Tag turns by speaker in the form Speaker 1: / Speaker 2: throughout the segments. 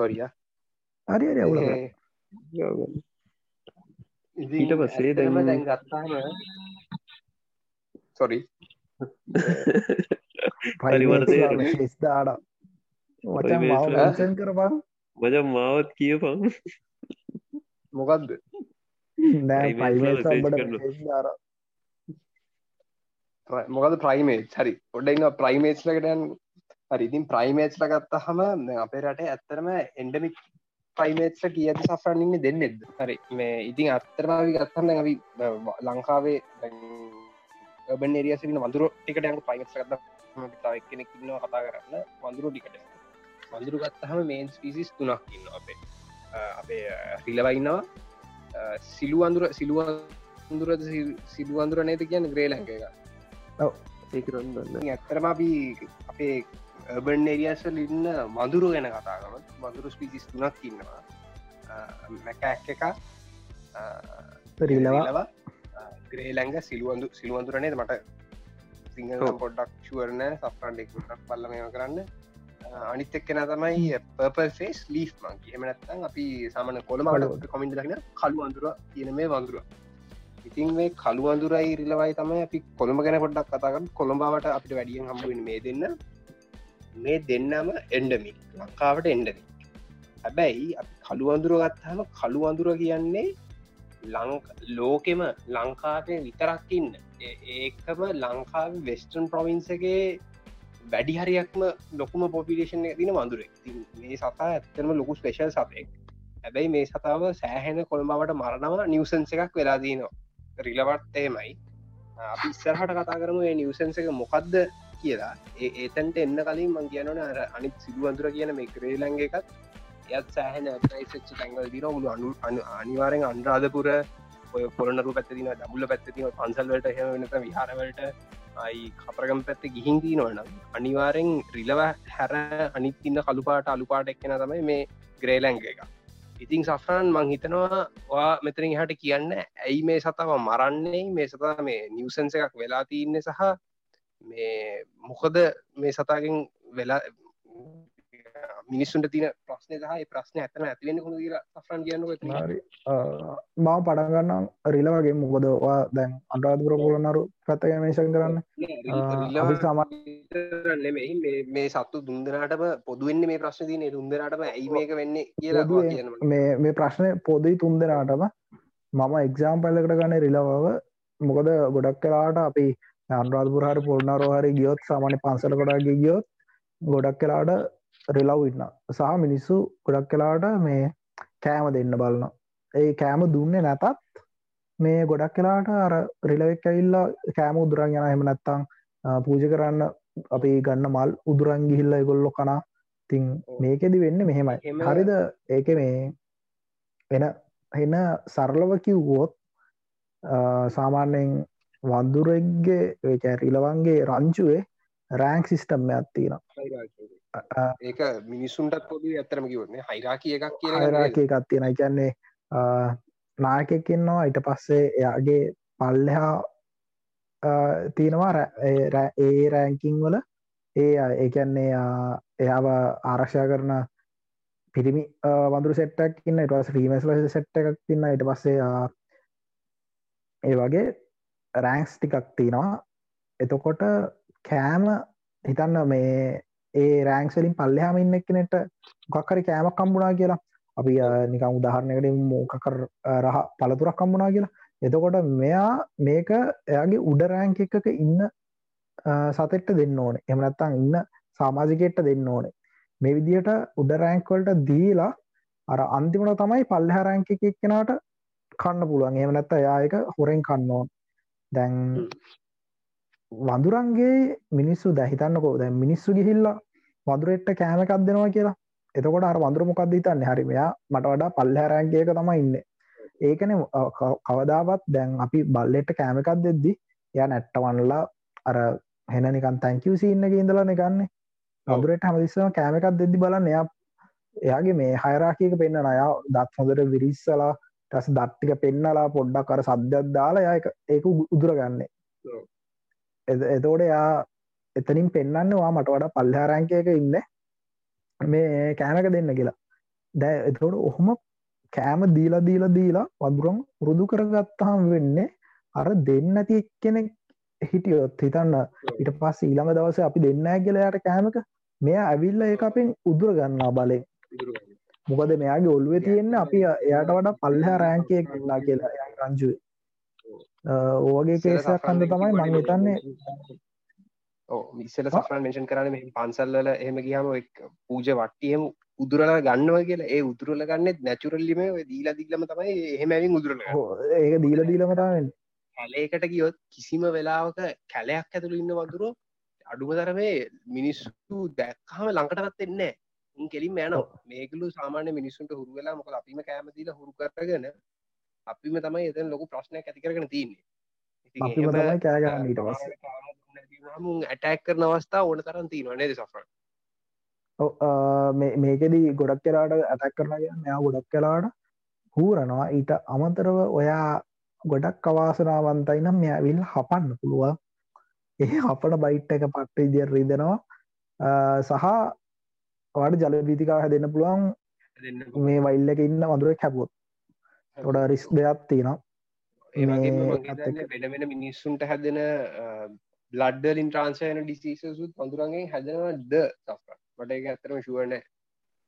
Speaker 1: සොරිය
Speaker 2: හරි හරි අවුල
Speaker 3: ඊට පස්සේ දැන්-
Speaker 1: දැන් ගත්තාම සොරි
Speaker 3: පරිවර්තය
Speaker 2: ශෙස් දාඩ වචන්
Speaker 3: පරිවේශ-
Speaker 2: මාව මෙන්ෂන් කරපන්.
Speaker 3: මචන් මාවත් කියපන්.
Speaker 1: මොකක්ද
Speaker 2: නෑ
Speaker 3: Private ලා
Speaker 2: පයිමට
Speaker 3: message
Speaker 2: සම්බට දාර
Speaker 1: මොකද ප්‍රයිමේට් හරි. ඔඩන්න ප්‍රයිමේට් ලකටයන් හරි ඉතින් ප්‍රයිමේට්ල ගත්ත හම අපේ රට ඇත්තරම එන්ඩමික් ප්‍රයිමේට්ල කිය සෆරන්න්න දෙන්නෙද හරි මේ ඉතින් අත්තරමාවි ගත්තන්න අපි ලංකාවේ බන් එරිය සින වඳුර ටිකට යක ප්‍රයිමට් ගත්ත තාව කෙනෙක් ඉන්නවා කතා කරන්න වඳුරු ටිකට. වඳුරු ගත්තහම මේන් ස්පිසිස් තුනක් ඉන්න අපේ. අපේ රිලවයින්නවා සිලු අඳුර සිලුව දුර සිදුවන්දුර නේද කියන්න ග්‍රේලංක එක ඇත්තරම අපි අපේ බන් එරියසල් ඉන්න මදුරු ගැන කතාගම මදුරු ස්පිසිස් තුනක් ඉන්නවා. මැකඇක් එක
Speaker 2: රිලවා
Speaker 1: ග්‍රේලංග සිලුවන්දු සිලුවන්දුරනේද මට සිංහල. පොඩ්ඩක් ශුවරන සෆ්‍රන්ඩෙක් බල්ල මේම කරන්න. අනිත් එක්කෙන තමයි පර්පල් ෆේස් ලීෆ් මංකි එමනත්තන් අපි සමන කොළමට කොමින්ට ලක්න කලු අඳුර කියන මේ වඳුර. ඉතින් මේ කලු අඳුරයි රිලවයි තමයි අපි කොළඹ ගැන පොඩ්ඩක් කතාකම් කොළඹාවට අපිට වැඩියෙන් හම්බුවෙන මේ දෙන්න මේ දෙන්නම එන්ඩමි ලංකාවට එන්ඩමි හැබැයි අපි කළු අඳුර ගත්හම කළු අඳුර කියන්නේ ලංක ලෝකෙම ලංකාවේ විතරක් ඉන්න. ඒ- ඒකම ලංකාව වෙස්ටන් ප්‍රවින්සගේ වැඩි හරියක්ම ලොකුම පොපිලේෂන් තින වඳුරෙක්. ඉතින් මේ සතා ඇත්තනම ලොකු ස්පේෂල් සතෙක්. හැබැයි මේ සතාව සෑහෙන කොළඹවට මරණව නිවසන්ස එකක් වෙලාදීනවා රිලවට් එමයි අපි ඉස්සරහට කතා කරම ඒ නිවසන්ස එක මොකක්ද කියලා. ඒ ඒතැන්ට එන්න කලින් මං කියනන අර අනිත් සිදුවන්තුර කියන මේ ක්‍රේලංග එකත් එයත් සෑහන යිසච්ච තැංගල් දින මුළු අනු අනු අනිවාරෙන් අන්රාධපුර ඔය පොරනරු පැත්තින දමුල්ල පැත්තින පන්සල්වලට හෙම වෙනත විහාරවලට අයි කපරගම් පැත්ත ගිහින් තිීනවනම් අනිවාරෙන් රිලව හැර අනිත් ඉන්න කළුපාට අලුපාට එක්කෙන තමයි මේ ග්‍රේලැංග එක. ඉතිං සෆරන් මං හිතනවා වා මෙතරින් හට කියන්න ඇයි මේ සතාව මරන්නේ? මේ සතා මේ නිවසන්ස එකක් වෙලා තියන්න සහ මේ මොකද මේ සතාගෙන් වෙලා මිනිස්සුන්ට තින ප්‍රශ්නය සහ ප්‍රශ්න ඇතන කුණ කියලා සෆරන් කියන්න
Speaker 2: හරි. මාව පටගන්නම් රිල වගේ. මොකදවා දැන් අන්රාධපුර පොලනරු පැත්ත මේශන් කරන්න. අපි සාමා-
Speaker 1: නෙමෙයි. මේ- සත්තු දුන්දනාටම පොදුවෙන්න මේ ප්‍රශ්න තියන දුන්දනාටම ඇයි මේක වෙන්නේ කියලා
Speaker 2: මේ ප්‍රශ්නය පොදයි තුන් දෙනාටම මම එක්සාම් පල්ලකට ගන්න රිලවව. මොකද ගොඩක් කලාට අපි අන්රාධපුරහර පොල්නාරෝහරි ගියොත් සාමාන්‍ය පන්සල කොටගේ ගියොත් ගොඩක් කලාට රිලව් ඉන්න සහ මිනිස්සු ගොඩක් කලාට මේ කෑම දෙන්න බලන්න ඒ කෑම දුන්නේ නැතත් මේ ගොඩක් කලාට අර රිලවෙක් ඇවිල්ලා කෑම උදුරන් යන හෙම නැත්තං පූජ කරන්න අපි ගන්න මල් උදුරන් ගිහිල්ල ගොල්ලො කනා තින් මේකෙදි වෙන්න මෙහෙමයි. හරිද? ඒක මේ එන එන්න සරලව කිව්වෝත් සාමාන්‍යයෙන් වන්දුරෙක්ගේ රිලවන්ගේ රංචුවේ රෑංක් සිිස්ටම් ඇත්තින
Speaker 1: ඒක මිනිස්සුන්ටත් පොද ඇතරම කිවන්නේ හයිරාකිය එකක් කියන
Speaker 2: හරක එකත් තියෙන කියන්නේ නායකෙක්කින්නවා ඊට පස්සේ එයාගේ පල්ලහා තියෙනවා ඒ රෑංකින් වල. ඒ ඒකන්නේ එයාව ආරක්ෂා කරන පිරිමි වඳුර සෙට්ටක් ඉන්න ඉටවස් ්‍රීමස් ල සෙට් එකක් තින්න ඉට පස්සේ ඒ වගේ රෑන්ක්ස් ටිකක් තියෙනවා. එතකොට කෑම හිතන්න මේ ඒ රෑන්ක්සලින් පල්ලහම ඉන්න එක්කනෙට මොකක්කරි කෑමක් කම්බුණා කියලා. අපි අ, නිකම් උදාහරණයකට මොකකර රහ පළතුරක් කම්බුණා කියලා. එතකොට මෙයා මේක එයාගේ උඩ රෑන්ක එකක ඉන්න අ, සතෙට්ට දෙන්න ඕනේ. එමනත්තං ඉන්න සාමාජිකෙට්ට දෙන්න ඕනේ. මේ විදියට උඩ රෑන්ක්වලට දීලා අර අන්තිමට තමයි පල්ලහ රෑන්ක එක එක්කෙනට කන්න පුළුවන්. එමනත්ත යායක හොරෙන් කන්නෝන් දැන් වඳුරන්ගේ මිනිස්සු දැහිතන්නකෝ දැ මිනිස්සු ගිහිල්ලා වදුරෙට්ට කෑම එකක් දෙනවා කියලා. එතකොට අර වඳුර මොකක්ද හිතන්න? හරි මෙයා මට වඩා පල්ලහැරෑන්ගේක තමයි ඉන්න. ඒකන කවදාවත් දැන් අපි බල්ලෙට කෑම එකක් දෙද්දි ය නැට්ටවන්නලා අර හෙන නිකන් තැංකව සින්න ඉඳලන ගන්න. වදුරට හමදිස්සම කෑම එකක් දෙද්දි බලන්න එයා එයාගේ මේ හයරාකයක පෙන්න්න අයා දත් හොඳට විරිස්සලා ටස් දට්ටික පෙන්නලා පොඩ්ඩක් අර සද්‍යත් දාලා යක ඒක උදුරගන්නේ. එතෝට යා එතනින් පෙන්න්න වා මට වඩා පල්හාරංකයක ඉන්න. මේ කෑමක දෙන්න කියලා. දැ එතකොට ඔහොම කෑම දීලා දීලා දීලා වදුරම් පුරුදු කරගත්තාම වෙන්නේ අර දෙන්න ඇති එක්කෙනෙක් හිටියොත් හිතන්න ඉට පස් ඊළඟ දවස අපි දෙන්න ඇගලයට කෑමක මෙයා ඇවිල්ල ඒ අපෙන් උදුර ගන්නා බලෙන් මොකද මෙයාගේ ඔල්ුවේ තියෙන්න අපි එයාට වඩා පල්හ රෑංකය කලා කියලා රංජුව. ඕගේ කේසයක් කන්ද තමයි මං හිතන්නේ.
Speaker 1: මිස්සල සෆරන් මෙෂන් කරන මෙ පන්සල්ල එහෙම ගියාම පූජ වට්ටියම උදුරල ගන්නව කියලා. ඒ උතුරල ගන්නෙත් නැචුරල්ලිම දීලා දිල්ලම තමයි එහෙමැවින් උදුරල
Speaker 2: ඒක දීල දීලම තමෙන්
Speaker 1: කැලේකට ගියොත් කිසිම වෙලාවක කැලයක් ඇතුළ ඉන්න වදුර අඩුම තරමේ මිනිස්සු දැක්හම ලංකටවත් එන්නේ කෙලින් යන මේකලු සාමාන්‍ය මිනිස්සුන්ට හුරු වෙලා මොක අපිම කෑමතිල හුරු කරගෙන අපිම තමයි එතන ලොකු ප්‍රශ්නයක් ඇති කරගෙන තියන්නේ ඇටැක් කරන අවස්ථා ඕන තරන් තියනවා නේද සෆර?
Speaker 2: මේකෙදී ගොඩක් කලාට ඇතැක් කරනග මෙයා ගොඩක් කලාට හූරනවා. ඊට අමතරව ඔයා ගොඩක් අවාසනාවන්තයි නම් මෙයාවිල් හපන්න පුළුවන්. ඒ අපට බයිට් එක පට්ට ඉදිර රිදෙනවා. සහ වාට ජලපීතිකා හැදන්න පුළුවන්. මේ වයිල්ල එක ඉන්න වදුරක් හැපුොත් තොඩ රිස් දෙයක් තියෙනවා.
Speaker 1: වෙන වෙන මිනිස්සුන්ට හැදෙන බ්ලඩ්ඩලින් ට්‍රන්සයන ඩිසිසුත් පඳුරන්ගේ හැදෙනවා ද මට එක ඇතරම ශුවන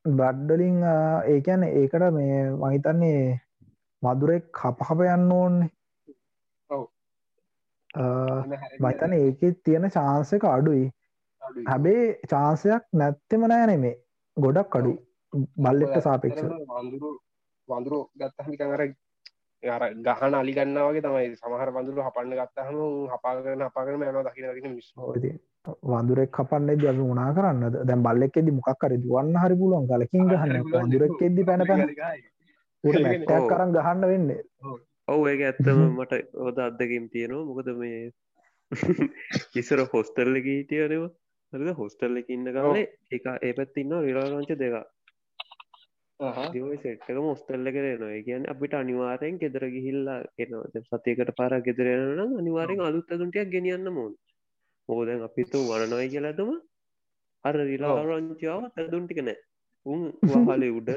Speaker 2: බඩ්ඩලින් ඒකැන ඒකට මේ මහිතන්නේ මදුරෙක් කපහප යන්න ඕන්නේ. මතන ඒකෙත් තියෙන චාන්සක අඩුයි හැබේ චාන්සයක් නැත්තෙම නෑ නෙමේ ගොඩක් අඩු බල්ලෙට සාපේක්ෂ
Speaker 1: වඳුරු වඳුරු ගත්තහමිකර අර ගහන අලිගන්නවගේ තමයි. සමහර වඳුරු හපන්න ගත්තහම හපාගෙන හපාගෙන යන දකින මිස්
Speaker 2: වඳුරෙක් කපන්නේ ද මුණනා කරන්න දැන් බල්ලෙක්ෙදි මොක්කර දුවන්න හරි පුළුවන්. ගලකින් ගහන්න වඳුරෙක්ෙද්දි පැන පැන. ටක් කරන්න ගහන්න වෙන්න.
Speaker 3: ඔවු. ඒක ඇත්තම මට ඔද අත්දකින් තියෙනවා. මොකද මේ ඉස්සර හොස්ටල්ල එක හිටියනවා හරිද? හොස්ටල් එක ඉන්න කාලේ එක ඒ පැත්තින්න රිලාරංච දෙක. සෙට්ක මොස්ටල්ල කරනවා කියන්න අපිට අනිවාරයෙන් ගෙදර ගිහිල්ලා එනවා. සතියකට පාර ගෙදරෙන අනිවාරෙන් අලුත් ඇතුන්ටයක් ගෙනියන්න මෝන් ඕෝදැන් අපිතු වනනොයි කියලතුම අර රිලාරංචාව තැදුන්ටික නෑ. උන් වහලේ උඩ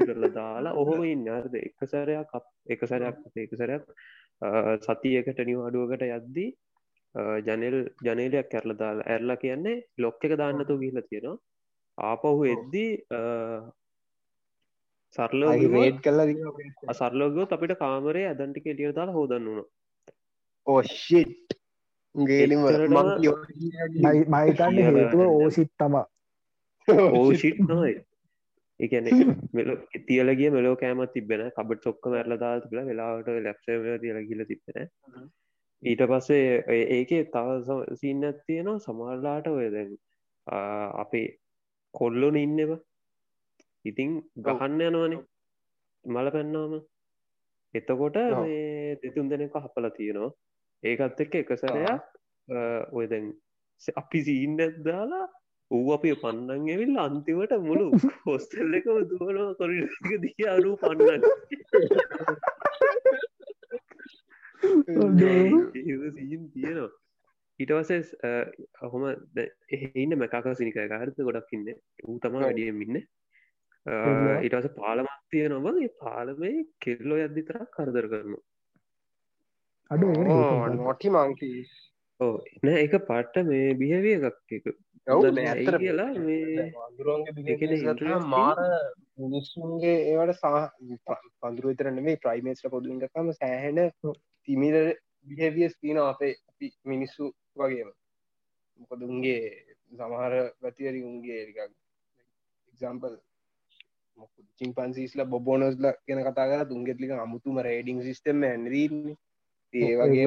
Speaker 3: කරලා දාලා ඔහොම ඉන්න. අර්ද එක සැරයක් එක සැරයක් එක සැරයක් සතියකට නිවාඩුවකට යද්දී ජනල් ජනලයක් කැරල දාලා ඇරලා කියන්නේ ලොක්ක එක දාන්නතු ගිහිල තියෙනවා. ආපහු එද්දී සරලෝ
Speaker 1: රේඩ් කල්ලා
Speaker 3: සරලෝගෝ අපිට කාමරේ ඇදන්ටික එලිය දාලා හෝදන්න වුණ
Speaker 1: ඕෂිට් ගේලිම
Speaker 2: මහිතන්න හේතුව ඕසිත් තමා
Speaker 3: ඕෂිට් නොයි එකන මෙල තියලගේ මෙලෝ කෑමත් තිබෙන කබට සොක්ක මැරල දා තිබල වෙලාවට ලැක්ෂ තියල ගිල තිබෙන ඊට පස්සේ ඒකේ තව සින්නත් තියෙනවා. සමල්ලාට ඔය දැන් අපේ කොල්ලොන ඉන්නවා ඉතිං ගහන්න යනවනේ. මල පැන්නාම එතකොට මේ දෙතුන් දෙනෙක හපල තියෙනවා. ඒකත් එක්ක එකසරයක් ඔය දැන් අපි සීන්න දාලා ඌ අපේ පන්නන් ඇවිල් අන්තිමට මුළු හොස්තල් එක දුවනවා කොරික දිය අරු පන්නන්න සීන් තියෙනවා. ඊටවසස් හොම එහන්න මැකාක සිනික හරත ගොඩක් ඉන්න. ඌ තම වැඩියෙන් ඉන්න. ඊටස පාලමත් තියෙනවා ඒ පාලමේ කෙල්ලෝ යද්දිතරක් කරදර කරනවා.
Speaker 2: අඩු
Speaker 1: නොටි මංකී
Speaker 3: ඕ එන එක පට්ට මේ බිහවිය එකක් එක කියලා මේ
Speaker 1: මාර මිනිස්සුන්ගේ ඒවට සා පඳුරු විතරන මේ ප්‍රයිමේස්ට පොදුගකම සෑහෙන තිමිල බිහවියස් තින අපේ අපි මිනිස්සු වගේම. මොකද උන්ගේ සමහර ගතිරි උන්ගේ එකක් එක්සම්පල් චිම්පන්සිස්ල බොබෝනස්ල කියෙන කතා කර තුන්ගෙත්ලික අමුතුම රේඩිං සිිටම ඇන්රීන්නේ ඒ වගේ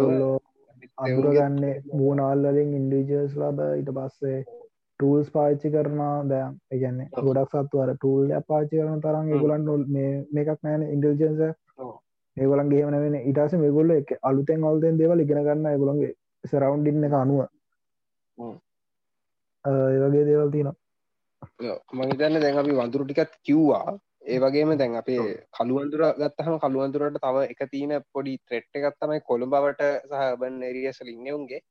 Speaker 2: අඳුරගන්න මූනාල්ලින් ඉන්ඩිජර්ස් ලබ ඊට පස්සේ ටූල්ස් පාච්චි කරනා දෑම් එකන්නේ ගොඩක් සත්තුවර ටූල් පාචි කරන තරම් ඒගොලන් නොල් මේකක් නෑන ඉන්ඩල්ජන්ස ඒගොලන් ගේමන වෙන ඉටස මේගොල්ල එක අලුතෙන් අල්තෙන් දේවල් ඉගෙන ගන්න ගොළන්ගේ සරවන්්ඩින්න එක අනුව. ඒවගේ දේවල් තිනවා
Speaker 1: මහිතන්න දැන් අපි වඳුරු ටිකත් කිව්වා. ඒ වගේම දැන් අපේ කළුවන්දුර ගත්තහම කළුවන්දුරට තව එක තියන පොඩි ත්‍රෙට් එකත්තමයි කොළඹවට සහබන් එරියසල ඉන්නවුන්ගේ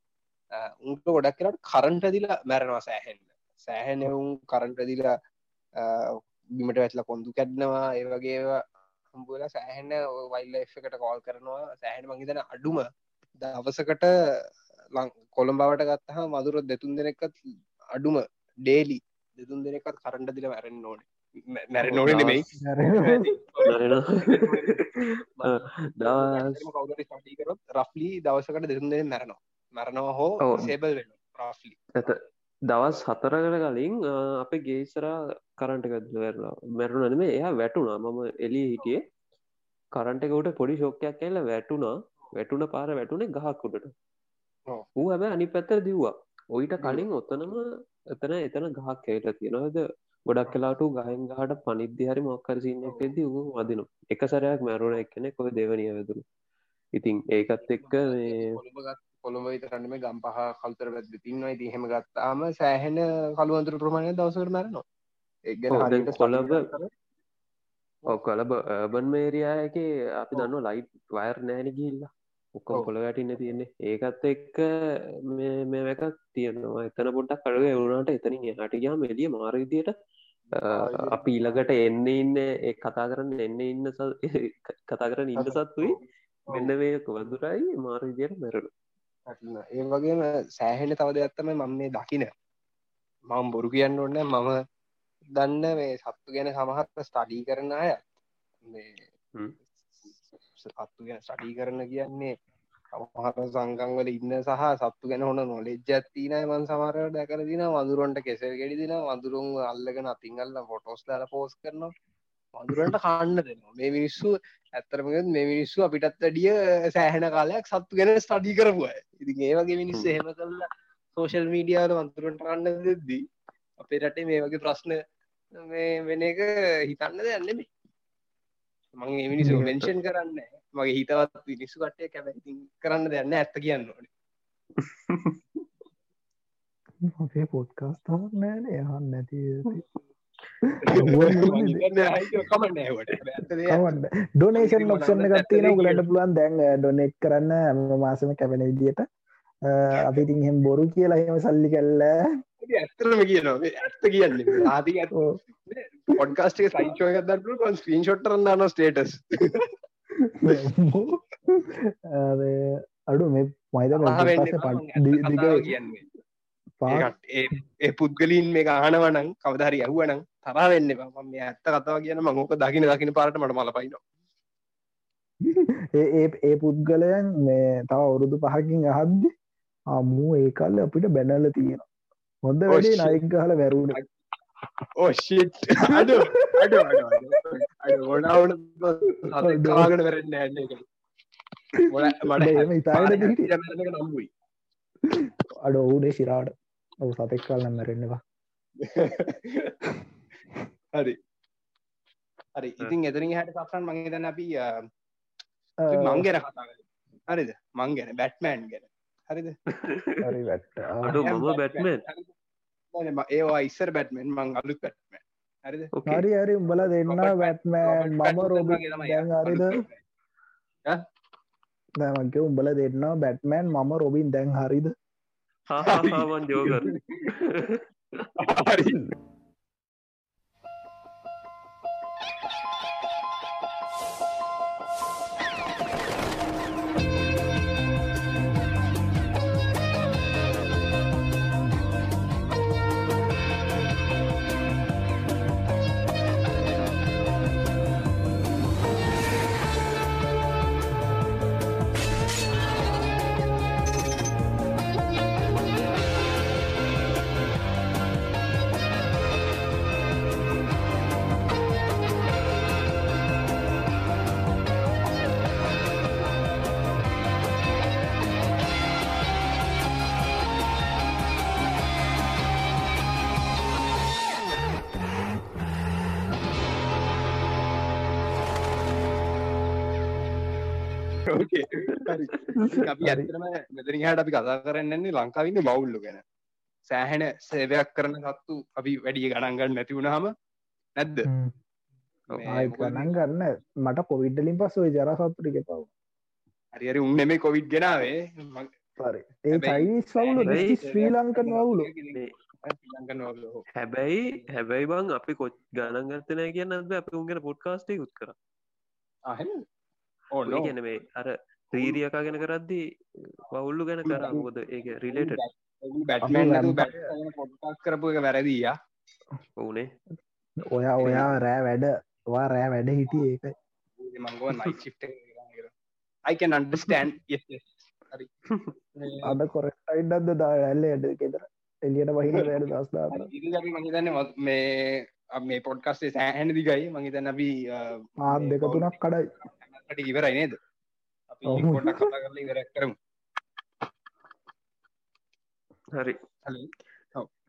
Speaker 1: උන්ට ගොඩක් කරට කරන්ට දිලා මැරෙනවා සෑහෙන්න්න සෑහැනවුන් කරන්ට දිලා බිමට වැටල කොඳු කැඩනවා. ඒවගේ හම්බුවල සෑහෙන්න වයිල්ල එකට කෝල් කරනවා. සෑහන මහිතන අඩුම දවසකට කොළඹවට ගත්තහ මදුරොත් දෙතුන් දෙනෙක්කත් අඩුම ඩේලි දෙතුන් දෙනෙකත් කරන්ඩ දිල වැරෙන් ඕන. මැර නොන නෙමයි. රෆ්ලි දවසකට දෙතුන් දෙන මැරනවා. මැරනවා හෝ සේබල් වෙන රාෆ්ලි
Speaker 3: දවස් හතරකට කලින් අප ගේසරා කරන්ට ගදවරලා මැරුණනම එයා වැටුනා මම එලි හිටියේ. කරන්ටකවට පොඩි ශෝකයක් කියල වැටුනා වැටුන පාර වැටුනේ ගහක්කුටට ඌ හැබ අනි පැත්තර දිව්වා. ඔයිට කලින් ඔත්තනම එතන එතන ගහක් කැවිට තියෙනවද ගොඩක් කලාට ගහන් ගහට පනිද්‍ය හරි මොක්කර සින්නක් එෙද ඌ වදිනු එක සරයක් මැරුණ එක්කනෙ කොය දෙවනිය වැදුරු ඉතින් ඒකත් එක්ක
Speaker 1: කොළඹ විතරන්නම ගම් පහ කල්තර පැද තින්නවා ති හෙම ගත්තාම සෑහෙන කළුවන්තුර ප්‍රමාණය දවසර මැරනවා.
Speaker 3: එක්ගෙන කොළඹ ඔකොලබ බන් මේරයායක අපි දන්න ලයිට් වයර් නෑන ගිල්ලා ඔක්කොම කොළ වැටින්න තියෙන්නේ. ඒකත් එක්ක මේක තියෙනවා. එතන පොඩ්ඩක් කඩුව එවුණට එතනින් හටිගයා මෙලිය මාරවිදියට අපි ඊළඟට එන්න ඉන්න ඒ කතා කරන්න එන්න ඉන්න කතා කරන්න ඉන්න සත්තුයි මෙන්න මේ කොවදුරයි මාරවිදියට මැරලු
Speaker 1: ඒ වගේම සෑහෙන තවද ඇත්තම මම මේ දකින. මම බොරු කියන්න ඔන්න මම දන්න මේ සත්තු ගැන සමහත්ම ස්ටඩී කරන අය. සත්තු ගැන ස්ටඩී කරන කියන්නේ සමහර සංකංවල ඉන්න සහ සත්තු ගැන හොන නොලෙජ් ඇත්තින මන් සමරට දැකර දින වදුරන්ට කෙසර ගෙඩි දින වදුරුන් අල්ලගෙන අතිංගල්ල ෆොටෝස් දාල පෝස් කරනවා වදුරන්ට කන්න දෙනවා. මේ මිනිස්සු ඇත්තරමග මේ මිනිස්සු අපිටත් වැඩිය සෑහෙන කාලයක් සත්තු ගැන ස්ටඩී කරපුය ඉතින් ඒවගේ මිනිස්ස එහෙම කරලා සෝෂල් මීඩියාවල වතුරන්ට කන්න දෙද්දී අපේ රටේ මේ වගේ ප්‍රශ්න මේ වෙන එක හිතන්න දෙයන්නෙමේ මං මිනිසු වෙන්ෂන් කරන්න මගේ හිතවත් විනිස්සු කටය කැබැති කරන්න දෙන්න ඇත්ත කියන්න ඕනේ.
Speaker 2: අපේ පොඩ්කාස්ටාවක් නෑන. යහන් නැති ඩොනේෂන් ලොක්ෂන්න ගත්තින ගලට පුළුවන් දැන් ඩොනෙක් කරන්න මාසම කැපෙන විදිට අපි ඉතින් හෙම බොරු කියලා එහෙම සල්ලි කල්ල
Speaker 1: ඇත්තරම කියනවා ඇත්ත කියන්නේ ආති පොඩ්කාස්ටේ සයිචෝ ගදර කොන් ස්ක්‍රීන් ෂොට්ටරන්න න ස්ටේටස්
Speaker 2: අඩු මේ මයිද
Speaker 1: කියන්නේ ඒ පුද්ගලින් මේ ආනවනං කවදහරි යහුවනං තරා වෙන්න ම ඇත්ත කතාව කියන මංෝක දකින දකින පාට මට මල පයින
Speaker 2: ඒ ඒ පුද්ගලයන් මේ තව අවුරුදු පහකින් අහද්දි අම්මූ ඒකල්ල අපිට බැනල්ල තියෙන හොඳ වැඩේ නයික් ගහල වැරුණ.
Speaker 1: ඕෂිට් අඩ ගොඩාවන කාගට වැරන්න ඇන්න මට නම්බුයි
Speaker 2: අඩ ඔවුනේ සිරාට ඔවු සතෙක් කල්න්න මැරෙන්නවා
Speaker 1: හරි. හරි. ඉතින් එතරින් හැට සක්සන් මගේ දන්න අපි මංගෙන කතා හරිද? මං ගැන බැට්මෑන් ගැන. හරිද?
Speaker 2: හරි වැට
Speaker 3: අඩු මම බැට්මන්.
Speaker 1: ඒවා ඉස්සර බැට්මෙන් මං අලුත් පැට්ම හරිද?
Speaker 2: හරි හරි. උඹල දෙන්න වැට්මෑන් මම රෝබ හරිද? දැමක උඹල දෙන්න බැට්මෑන් මම රොබින් දැන් හරිද
Speaker 3: හාවන් ජෝගර
Speaker 1: හරි අපි ඇතරම මෙතරින් හට අපි කතා කරන්නන්නේ ලංකාවින්න බවුල්ලු ගැන. සෑහෙන සේවයක් කරන සත්තු අපි වැඩිය ගණන්ගන්න නැතිවුණහම නැද්ද?
Speaker 2: ගණන් ගන්න. මට පොවිඩ්ඩලින් පස් ඔය ජර සත්තුරික පව
Speaker 1: හරිරි උන් නෙමේ කොවිඩ් ගෙනාවේ.
Speaker 2: ඒ ශ්‍රී ලංකන් වුලු
Speaker 1: ලංකන වල
Speaker 3: හැබැයි හැබැයි බං අපි කොච් ගණන් ගත්තනය කියන්න අපි උන්ගෙන පොඩ්කාස්ටේ යුත් කර
Speaker 1: අහෙන ඕන
Speaker 3: ගැන මේ අර ත්‍රීරියකා ගැන කරද්දී පවුල්ලු ගැන කර මොද ඒක රිලේට
Speaker 1: පොඩ්කාස් කරපු එක වැරදිීයා
Speaker 3: ඕනේ
Speaker 2: ඔයා ඔයා රෑ වැඩ වා රෑ වැඩ හිටිය ඒක
Speaker 1: මංගුව නයි චිප්ට අයිකන් අන්ඩස්ටන් හරි
Speaker 2: අද කොරටයිඩ්ඩද දා ඇල්ල ඇඩ කෙතර එලියට වහින වැඩ දස්දා
Speaker 1: මහිතන්න මේ මේ පොඩ්කස්ේ සෑහැන දිගයි. මහිතන්න අපි
Speaker 2: ආත් දෙක තුනක් කඩයි
Speaker 1: ඉවරයි නේද. පොඩක් කතා කරලා ඉවරක් කරමු.
Speaker 3: හරි.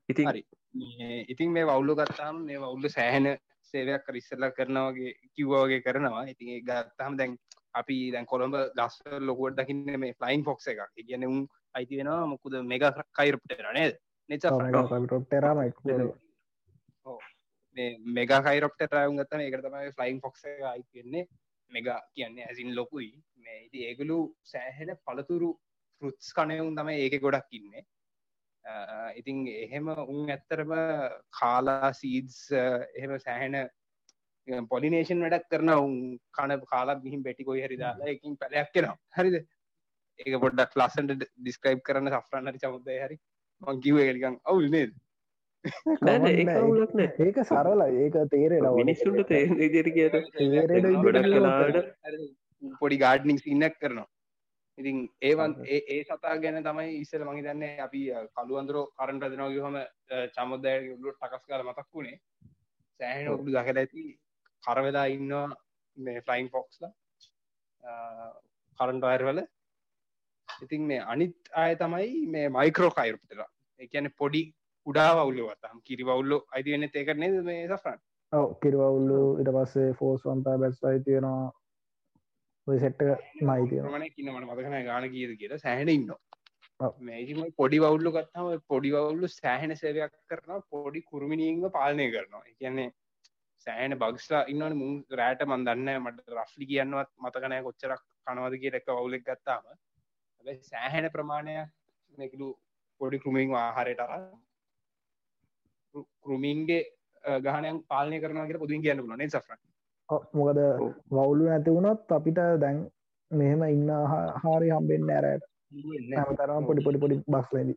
Speaker 3: ඉතින්
Speaker 1: හරි. මේ ඉතින් මේ වවුල්ලු ගත්තාම මේ වවුල්ල සෑහෙන සේවයක් කරිස්සල්ලා කරනවාගේ කිව්වාගේ කරනවා. ඉතින් ගත්තාම දැන් අපි දැන් කොළඹ ගස් ලොකුවට දකින්න මේ ෆ්ලයින් ෆොක්ස එක කියන උන් අයිති වෙනවා මොකුද මෙග කයිරප්ට නේද? මෙගා කයිරප්ට රයුන් ගත්තම ඒකට තමයි ෆ්ලයින් ෆොක්ස එක අයිතිවෙන්නේ මෙගා කියන්නේ ඇසින් ලොකුයි. මේ ඉති ඒගලු සෑහෙන පළතුරු ෆෘත්ස් කනයවුන් තම ඒක ගොඩක් ඉන්නේ. ඉතින් එහෙම උන් ඇත්තරම කාලා සීඩ්ස් එහෙම සෑහෙන පොලිනේෂන් වැඩක් කරන උන් කන කාලා ගිහින් බෙටි කොයි හරි දාලා එකින් පැලයක් කෙනවා හරිද? ඒක පොඩ්ඩක් ලස්සන්ට ඩිස්ක්‍රයිබ් කරන සෆ්‍රන් හරි චමුදය හරි. මං කිව එකලිකන් අවුල් නේද
Speaker 3: ඒක අවුලක් නෑ.
Speaker 2: ඒක සරල ඒක තේරෙන
Speaker 3: මිනිස්සුන්ට තේරෙන. කලාට
Speaker 1: පොඩි ගාඩ්නික් සින්නක් කරනවා. ඉතින් ඒවන් ඒ ඒ සතා ගැන තමයි ඉස්සල මහි දන්නේ අපි කළුවන්දරෝ කරන්ට දෙනවාගේ හම චමදය ුලුට ටකස් කාල මතක් වුණේ. සෑහන ඔබුඩු දකල ඇති කරවෙලා ඉන්නවා මේ ෆලයින් ෆොක්ස්ලා කරන්ට අයර්වල ඉතින් මේ අනිත් අය තමයි මේ මයිකරෝ කයිරුප්ටලා එකන පොඩි උඩා වුල්ලවතම් කිරිවවුල්ලො අයිති වෙන්න ඒකරනේ මේ සෆරන්?
Speaker 2: ඔව කිරවුල්ලු ඉට පස්සේ ෆෝස් වන්තා බැස් අයි තියෙනවා ඔය සෙට්ට මයි තියෙන
Speaker 1: ප්‍රමණය කින්නමට මතකන ගාන කියද කියලා. සෑහෙන ඉන්න. මේම පොඩි වවුල්ලු ගත්තම පොඩි වවුල්ලු සෑහෙන සේවයක් කරන පොඩි කුරුමිනිීම පාලනය කරනවා. කියන්නේ සෑහන බක්ස්ලා ඉන්නවන. මුන් රෑට මන් දන්න මට රෆ්ලි කියන්නවත් මතකනය කොච්චරක් කනවද කිය එක වුලෙක් ගත්තාම. සෑහෙන ප්‍රමාණයක් නැකිලු පොඩි කෘමින් ආහාරයට කෘමින්ගේ ගහනයක් පාලනය කරන කිය පුදුන් කියන්න පුලනේ සෆර
Speaker 2: මොකද වවුලු නැති වුණොත් අපිට දැන් මෙහෙම ඉන්න හාරි හම්බෙන්න ඇරයට හැමතරම පොඩි පොඩි පොඩි බස්ලදි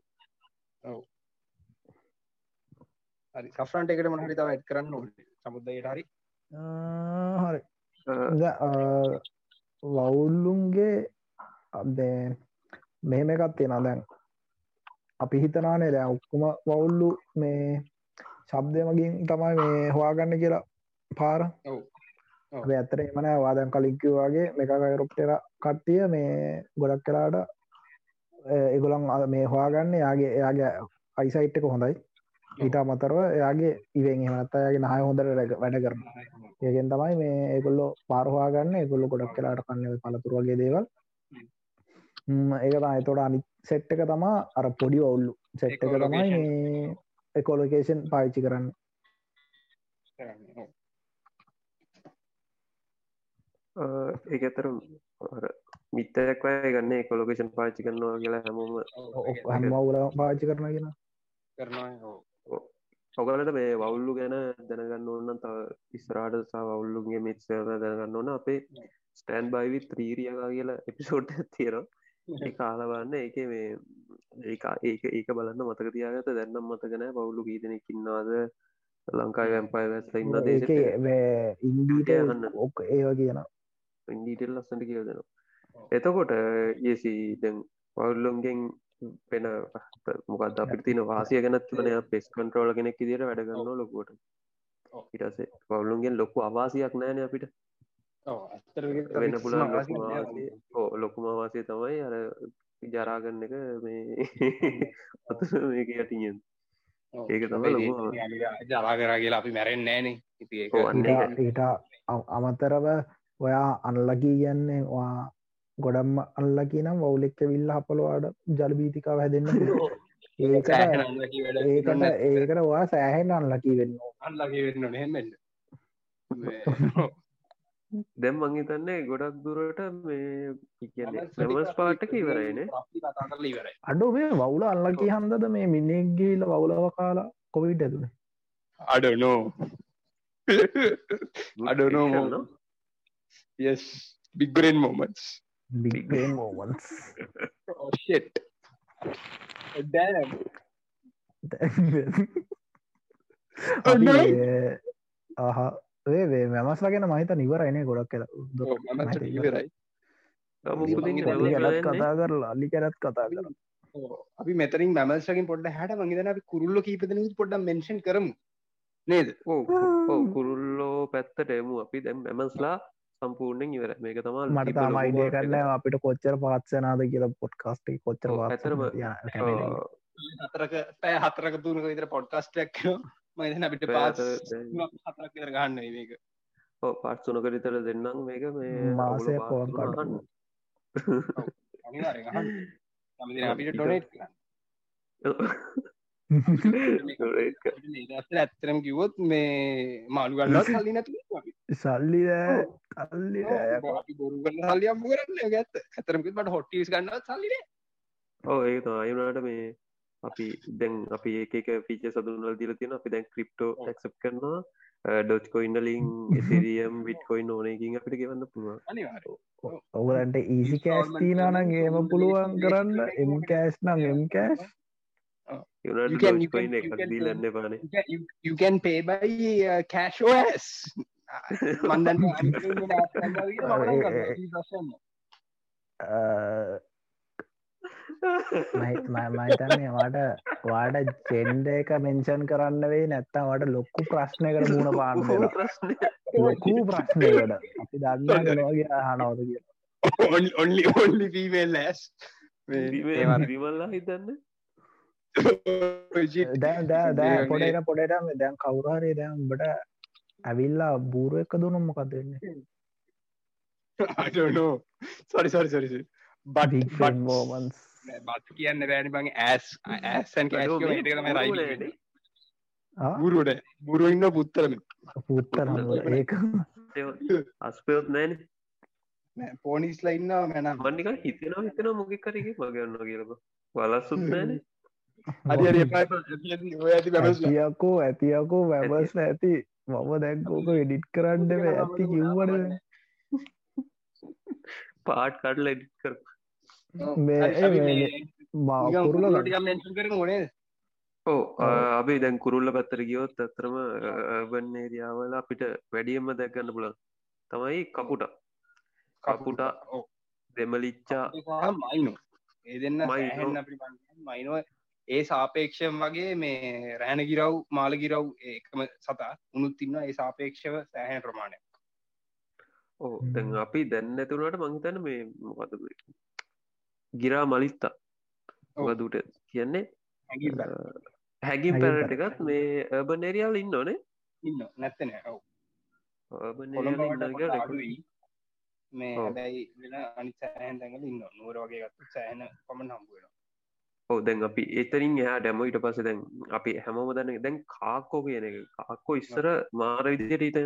Speaker 1: හරි සෆරන්ට එකට මහරි තව ඇත් කරන්න ඕ සමුද්දයට හරි?
Speaker 2: හරි. ද- වවුල්ලුන්ගේ අදේ මෙහෙම එකත් තියෙන දැන්. අපි හිතනානේ දැන් ඔක්කොම වවුල්ලු මේ ශබ්දය මගින් තමයි මේ හොයාගන්න කියලා පාර. ඇතර එමන වාදන් කලින්කිව වගේ මෙකකයරොප්ටර කට්ටිය මේ ගොඩක් කලාට එගොලන් මේ හොයාගන්න යාගේ එයාගේ අයිසයිට් එක හොඳයි. ඊට අමතරව එයාගේ ඉවෙන් එමනත් අයගේ නහය හොඳට වැඩ කරන ඒකෙන් තමයි මේ ඒගොල්ලෝ පාරහවාගන්න ඒගොල්ලො ගොඩක් කලාට කන්න පලතුරගේ දේවල්. ඒක තමයි. තොට අනි සෙට් එක තමා අර පොඩි ඔවුල්ලු සෙට් එක තමයි එකොලොකේෂන් පාච්චි කරන්න.
Speaker 3: ඒක ඇතර මිත්තයක් වය ගන්න කොලොකේෂන් පාචි කරනවා කියලා හැමෝම
Speaker 1: ඔව්.
Speaker 2: හැම වුල පාච්චි කරන කියෙන
Speaker 1: කරනවා.
Speaker 3: ඔගලට මේ වවුල්ලු ගැන දැනගන්න ඕන්න තව ඉස්රාට සා වවුල්ලුගේ මිත්සම දැනගන්න ඕන අපේ ස්ටෑන් බයිවි ත්‍රීරියකා කියලා එපිසෝට් තියෙනවා ඒ කාලවන්න ඒක මේ ඒක ඒක ඒක බලන්න මතක තියාගත දැන්නම් මතකන පවුල්ලු කීදනෙක් ඉන්නවාද? ලංකායි වැම්පයි වැස්ල ඉන්න දේශ
Speaker 2: ඉන්ඩීට
Speaker 3: යන්න.
Speaker 2: ඔක් ඒව කියන
Speaker 3: ඉන්ඩීටෙල් ලස්සට කියල දෙනවා. එතකොට ඒසි දැන් පවුල්ලුන්ගෙන් වෙන මොකද අපිට තින වාසිය ගැනත් වනය පෙස් කන්ට්‍රෝල කෙනෙක් දිට වැඩගන්න ලොකුවට. ඉටසේ පවුලුන්ගෙන් ලොකු අවාසියක් නෑන අපිට වෙන්න පුළන් ඕ ලොකුම අවාසිය තමයි අර ජරාගන්න එක මේ අත මේක යටියෙන්. ඒක තමයි
Speaker 1: ජරා කරා කියලා අපි මැරෙන් නෑනේ ඉති ඒක
Speaker 3: ඔව්, අන්න
Speaker 2: ඊට ඊට අ- අමතරව ඔයා අන්ලකී කියන්නේ වා ගොඩම්ම අල්ලකි නම් වවුලෙක්ක විල්ල හපලවාට ජලබීතිකාව හැදන්න ඒකට ඒකට වා සෑහෙන් අන්ලකී වෙන්න
Speaker 1: unlucky වෙන්න ඕනේ වෙන්න. මේ
Speaker 3: දැම් මංහිතන්නේ ගොඩක් දුරට මේ
Speaker 1: කතා කරලා ඉවරයි.
Speaker 2: අඩු මේ වවුල අල්ලකි හන්දද මේ මිනික්ගේල වවුලව කාලා කොවිඩ් ඇතුනේ
Speaker 1: අඩනෝ අඩනෝ yes. Big brain moments.
Speaker 2: Big brain moments
Speaker 1: oh shit
Speaker 2: ඒ මැමස්ලා ගැන මහිත නිවරයිනේ ගොඩක්
Speaker 1: ඉවරයි
Speaker 2: ගැලත් කතා කරලා අල්ලි කැරත් කතා කර
Speaker 1: අපි මෙතරින් මැමල්සකින් පොඩ්ඩ හැට මගේදන අපි කුරුල්ල කීපදන පොඩ්ඩ මෙන්ෂන් කරමු නේද
Speaker 3: ඕ කුරුල්ලෝ පැත්තට එමු අපි දැම් ඇමස්ලා සම්පූර්ණයෙන් ඉවර මේක තමා
Speaker 2: මට තාම අයිඩිය කරන්න අපිට කොච්චර පාත්සනාද කියලා පොඩ්කාස්ටේ කොච්චර
Speaker 3: ඇතරම
Speaker 1: හතරක පෑ හතරක තුනක විතර පොඩ්කාස්ටක් මයින අපිට පාස් හතරක් විතර ගන්න මේක.
Speaker 3: පාත්සුනක විතර දෙන්නම් මේක මේ
Speaker 2: මාසය පෝන්
Speaker 3: අහන්න.
Speaker 1: අපිට ඩොනේට් කරන්න. ඇත්තරම් කිවොත් මේ මාළු ගන්නත් සල්ලි නැතු
Speaker 2: සල්ලි දෑ අල්ලි
Speaker 1: අපි බොරු කරන්න. කරන්න ඇතරමකත් මට හොට්ටිස් ගන්නත් සල්ලින
Speaker 3: ඕ ඒ අයුනාට මේ අපි දැන් අපි ඒක පිච සදුන්වල් දිල තියෙන අපි දැන් ක්‍රිප්ටෝ ක්සප් කරනවා. ඩොච් කොයින්ඩලින් එසිරියම් විට් කොයින් ඕනයකින් අපිට ගෙවන්න පුළුවන්.
Speaker 2: ඔවලන්ට ඊසි කෑස් තිීනනං ඒම පුළුවන් කරන්න. එම් කෑස් නම් M cash
Speaker 1: You can- you can-
Speaker 3: කොයින්
Speaker 1: you
Speaker 3: එකක්
Speaker 1: can
Speaker 3: දීලන්න පාන
Speaker 1: you can pay by
Speaker 2: මහිතන්නේ වාට වාඩ චෙන්ඩ එක මෙන්ෂන් කරන්න වේ නැත්තම් වට ලොක්කු ප්‍රශ්නයකට මුණ පාන්න ලොකූ ප්‍රශ්නයකට. අපි දන්න ලෝගේ හනවද කිය
Speaker 1: only only female less
Speaker 3: විමල්ලා හිතන්න?
Speaker 2: දැ දෑ දෑ පොඩට පොඩට මේ දැන් කවුරහරේ දැන් බට ඇවිල්ලා බූරුව එක දුනම් මොකක් දෙන්නේ
Speaker 1: සරි සරි සරි බට
Speaker 2: මෝමන්ස්
Speaker 1: බත් කියන්න බෑනි බං. ඇස් රයි බුරුවට බුරුව ඉන්න. පුත්තරම
Speaker 2: පුත්තර ඒක
Speaker 3: අස්පයොත් නෑන.
Speaker 1: පෝනිස්ලා ඉන්න මැන
Speaker 3: මන්නික හිතන හිතන මොකක් කරක මගන්න කියලක. වලස්සුත් නෑන.
Speaker 2: ඇතියකෝ ඇතියකෝ වැබස් ඇති මම දැක්කෝක එඩිට් කරන්න ඇති කිව්වට
Speaker 3: පාට් කඩල එඩිත් කර
Speaker 2: මාකුරුල
Speaker 1: මෙන්ෂන් කර මොනේ
Speaker 3: ඕ අපි දැන් කුරුල්ල පැත්තර ගියොත් ඇතරම බන්නේරියාවල අපිට වැඩියම්ම දැක්ගන්න පුලන් තමයි කපුට කපුට දෙමලිච්චා
Speaker 1: මයිනු. ඒ දෙන්න
Speaker 3: මයිනෝ.
Speaker 1: ඒ සාපේක්ෂම් වගේ මේ රෑන ගිරව් මාල ගිරව් ඒකම සතා උනුත් ඉන්න ඒ සාපේක්ෂව සෑහන ප්‍රමාණය
Speaker 3: ඕ දැන් අපි දැන්න ඇතුනට මංහිතන මේ මොකද ගිරා මලිත්තා
Speaker 1: ඔව්.
Speaker 3: වදුට කියන්නේ හැගින් පැරට එකත් මේ බනේරියාල ඉන්න ඕනේ
Speaker 1: ඉන්න නැත්තන ඔව. මේ
Speaker 3: ඔව්.
Speaker 1: හැබැයි වෙන අනි සෑහන් දැඟල ඉන්න නුවර වගේ ගත්තු සෑහන පමණ හම්බුවෙන
Speaker 3: ඕ දැන් අපි එතරින් එයා ඩැම ඉට පස දැන් අපි හැමෝම දන්න දැන් කාක්කෝ කියන එක. කාක්කෝ ඉස්සර මාර විදියට ඉත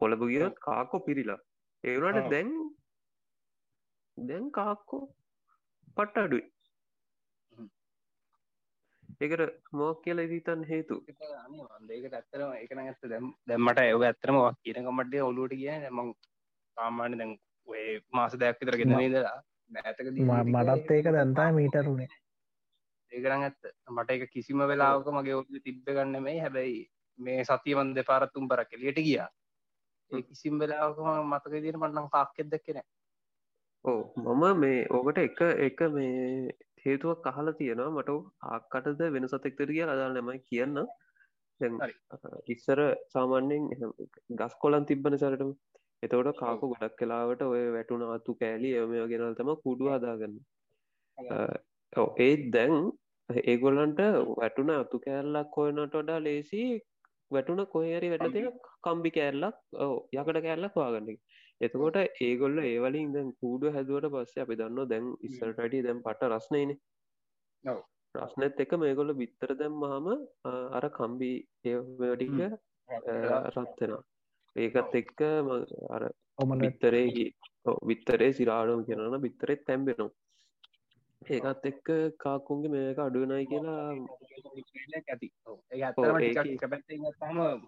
Speaker 3: කොළඹ ගියොත් කාක්කෝ පිරිලා. ඒවනට
Speaker 1: ඔව්.
Speaker 3: දැන් දැන් කාක්කෝ පට්ට අඩුයි. ඒකට මෝක් කියල ඉදිතන් හේතු
Speaker 1: ඒකට ඇත්තරම එකන ඇත්ත. දැම් දැම්මට ඇව ඇත්තරම කියනකමට ඔලුවට කිය මං සාමාන්‍ය දැන් ඔය මාස දෙයක් විතර ගෙනදලා නැතක
Speaker 2: මටත් ඒක දැන්තා මීටරුණේ
Speaker 1: ඒකරන් ඇත්ත. මට එක කිසිම වෙලාවක මගේ ඔ තිබ්බ ගන්න මේ හැබැයි මේ සතියවන් දෙපාරත්තුම් පර කෙලියට ගියා. ඒ කිසිම් වෙලාවකම මතක දින මටනම් කාක්කෙත් දැක්කෙන
Speaker 3: ඕ මම මේ ඕකට එක එක මේ හේතුවක් අහලා තියෙනවා. මට ආක්කටද වෙන සතෙක්තර කිය අදාල් නමයි කියන්න. ඉස්සර සාමාන්‍යෙන් ගස් කොලන් තිබ්බන සරටම. එතවට කාකු ගොඩක් කලාවට ඔය වැටුන අතු කෑලි එම ගෙනල් තම කුඩු හදාගන්න. ඒත් දැන් ඒගොල්ලන්ට වැටුන අතු කෑල්ලක් කොයනට වඩා ලේසි වැටුන කොහරි වැට තියෙන කම්බි කෑල්ලක් යකට කෑල්ලක් වාගන්න එතකොට ඒගොල්ල ඒවලින් දැන් කූඩු හැදුවට පස්සේ අපි දන්න දැන් ඉස්සරටට දැන් පට රස්නයන.
Speaker 1: ඔව්.
Speaker 3: ප්‍රශ්නත් එක මේගොල්ල බිත්තර දැම් මහම අර කම්බි ඒටික රත්වෙන ඒකත් එක්ක ම- අර
Speaker 2: ඔමල
Speaker 3: බිත්තරේ විත්තරේ සිරාඩුම් කියනන බිත්තරෙත් තැම්බෙනවා. ඒකත් එක්ක කාකුන්ගේ මේක අඩුවනයි කියලා
Speaker 1: ඇති.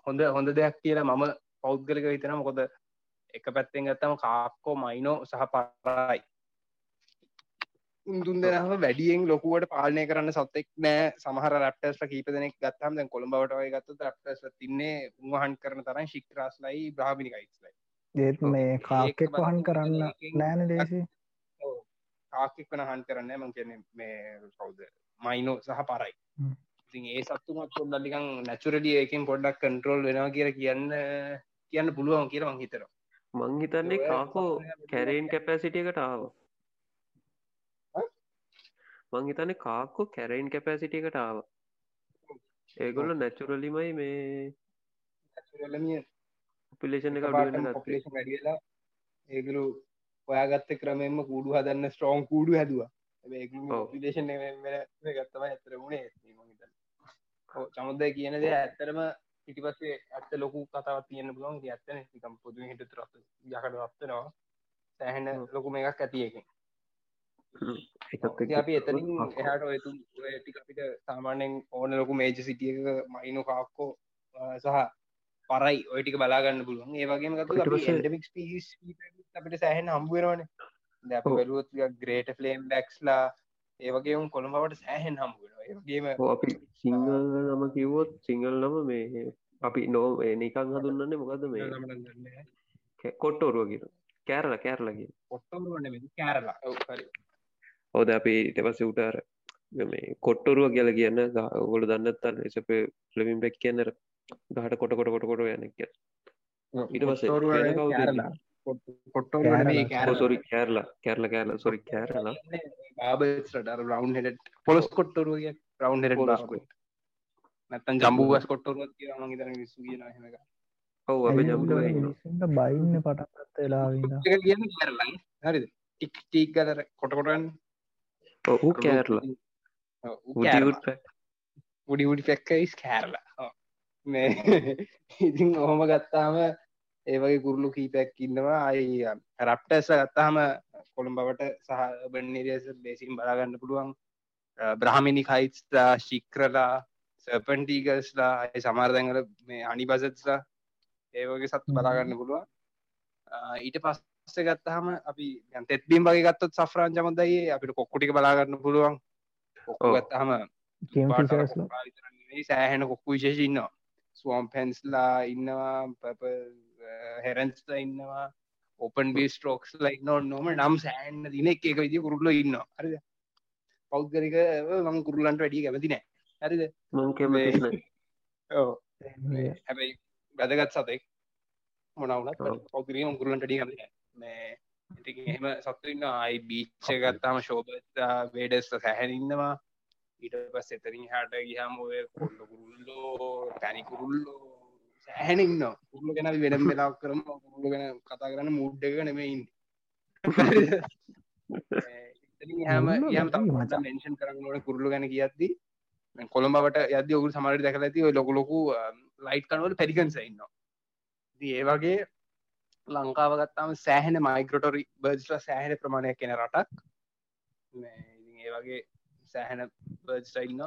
Speaker 1: හොඳ හොඳ දෙයක් කියලා මම පෞද්ගලික හිතන මොකොද එක පැත්තෙන් ගත්තම කාක්කෝ මයිනෝ සහ පරයි. උන්දුන් දෙනම වැඩියෙන් ලොකුවට පාලනය කරන්න සත්තෙක් නෑ. සමහර රැප්ටස් කීප දෙනෙක් ගත්තම් දැන් කොළඹවට වය ගත්ත රැප්ටස් තින්නේ උන්වහන් කරන තරන් ශික්්‍රස්ලයි බ්‍රාමිනිකයිස්ලයි
Speaker 2: ඒත් මේ කාක්කෙක් වහන් කරන්න නෑන දේශී
Speaker 1: කාක්ෙක් වන හන්න් කරන්න මං කියන මේ කවුද? මයිනෝ සහ පරයි. ඉතින් ඒ සත්තුමත් පොඩ්ඩලිකං නැචුරඩිය එකින් පොඩ්ඩක් කන්ට්‍රෝල් වෙනවා කියර කියන්න කියන්න පුළුවන් කියර මං හිතර
Speaker 3: මං හිතන්නේ කාකෝ කැරේන් කැපෑසිටියකට ආව? මං හිතන්නේ කාක්කෝ කැරයින් කැපෑසිටියකට ආව. ඒගොල්ල නැචුරලිමයි මේ පිලේෂන් එක
Speaker 1: වැඩියලා ඒගලු ඔයාගත්ත ක්‍රමෙන්ම කූඩු හදන්න ස්ට්‍රෝන් කූඩු හැදවා. පිලේෂන් ගත්තම ඇතර මුණේ චමුදය කියන දේ ඇත්තරම පිටිපස්සේ ඇත්ත ලොකු කතාවත් තියන්න පුළුවන්. ඇත්තන නිකම් පොදු හිට රත් යකට රත්වනවා සෑහෙන ලොකු මේකක් ඇතියකින් අපි එතනින් එහට ඔයතු ටික අපිට සාමාන්‍යෙන් ඕන ලොකු මේජ සිටියක මයිනු කාක්කෝ සහ පරයි ඔයටික බලාගන්න පුළුවන්. ඒවගේම
Speaker 3: පස්සේ-
Speaker 1: ඩමික් පිස් අපිට සෑහෙන් හම්බුවෙනවන ද
Speaker 3: ඔව්.
Speaker 1: බැලුවත් ග්‍රේට ෆලේම් ඩක්ස්ලා ඒවගේම කොළඹවට සෑහෙන් හම්බුවෙන
Speaker 3: ඔව් අපි සිංහල නම කිව්වොත් සිංහල නම මේ අපි නෝ ඒ නිකං හඳුන්නන්නේ මොකද මේ? කොට්ටෝරුව කියෙන කෑරල කෑරලගේ
Speaker 1: පොට්ටවරුවන්න කෑරලා. ඔව්, හරි.
Speaker 3: ඔවද අපි ඊට පස්සේ උටර මේ කොට්ටොරුව කියල කියන්න ගොල දන්නත්තන්න එසප ලවිම් බැක් කියන්නර ගහට කොට කොට කොට කොට යන කිය ඊට පස්සේ
Speaker 1: පොට්ටවරුව
Speaker 3: වෙන කවුද
Speaker 1: කෑරලා. පොට්- පොට්ටවරුව නෙමෙයි කෑරලා.
Speaker 3: සොරි කෑරලා කෑරල කෑරල සොරි කෑරලා
Speaker 1: බාබස්ට රවන්් හෙට පොලොස් කොට්ටරුව කිය රවන්් හෙට
Speaker 3: පොලොස්
Speaker 1: බාබ නැත්තන් ජම්බුවස් කොට්ටරුවත් කිය මගේ තන විසු කියන හෙක
Speaker 3: ඔව් අප ජම්බුව ඉන්න
Speaker 2: මිනිස්සුන්ට බයින්න පටන්ගත්ත වෙලාවිද
Speaker 1: කියන්න කෑරලා හරිද ටික් ටීක් ගතර කොටකොටන්
Speaker 3: ඌ කෑරලා උඩියුට්
Speaker 1: උඩි උඩි පැක්කයිස් කෑරලා මේ ඉතින් ඔහොම ගත්තාම ඒවගේ කුරලු කීපැක් ඉන්නවා. අයි රප්ටස ගත්තාහම කොළඹවට සහ බනිරස බේසින් බලාගන්න පුළුවන්. බ්‍රහමිනි කයිස්ලා ශික්‍රලා සපන්ටීගස්ලා අය සමාර්දැඟල මේ අනි බසත්ලා ඒවගේ සත්තු. බලාගන්න පුළුවන්. ඊට පස්ස ගත්තහම අපි තෙත්බීම් වගේ ගත්තොත් සෆ්‍රාන් චමදයි අපිට කොක්කුටික බලාගන්න පුළුවන්. කොක්කු. ගත්තහම සෑහෙන කොක්කු විශේෂ ඉන්නවා. ස්වම් පැන්ස්ලා ඉන්නවා පප හෙරන්ස්ලා ඉන්නවා ඕපන් බී ස්ට්‍රෝක්ස්ලා ඉන්න නොම නම් සෑන්න දින එක එක විදි කුරුල්ල ඉන්න හරිද? පෞද්ගරික මං කුරුල්ලන්ට වැඩිය කැමති නෑ. හරිද?
Speaker 3: මං කැමතිස් නෑ.
Speaker 1: ඕ හැබැයි වැදගත් සතෙක් මොනවුනත්
Speaker 3: ඔව්.
Speaker 1: පෞද්ගරික කුරුල්ලන්ට ඩිය කැමති නෑ. මේ ඉතින් එහෙම සත්තු ඉන්න අයි බීච්ච ගත්තාම ශෝභතා වේඩස්ට සැහැන ඉන්නවා. ඊට පස් එතරින් හට ගහම ඔය කොල්ල කුරුල්ලෝ පැනිකුරුල්ලෝ සෑහෙන ඉන්න කුරුල්ල ගැන වෙනම් වෙලා කරම. කුරුල්ල ගැන කතා කරන්න මුඩ්ඩ එක නෙමයින්න හැම යම්
Speaker 2: ලොකුයි මචං.
Speaker 1: මෙන්ෂන් කරන්න ඕන කුරුල්ල ගැන කියද්දි. කොළඹට යද ඔගු සමට දැකල ඇති ඔය ලොක ලොකු ලයිට් කනවල පැරිකන්ස ඉන්න ඒ වගේ ලංකාව ගත්තාම සෑහෙන මයිකරටොරි බර්ස්ල සෑහෙන ප්‍රමාණයක් කෙන රටක්. ඒ වගේ සෑහෙන බර්ස්ටයින්න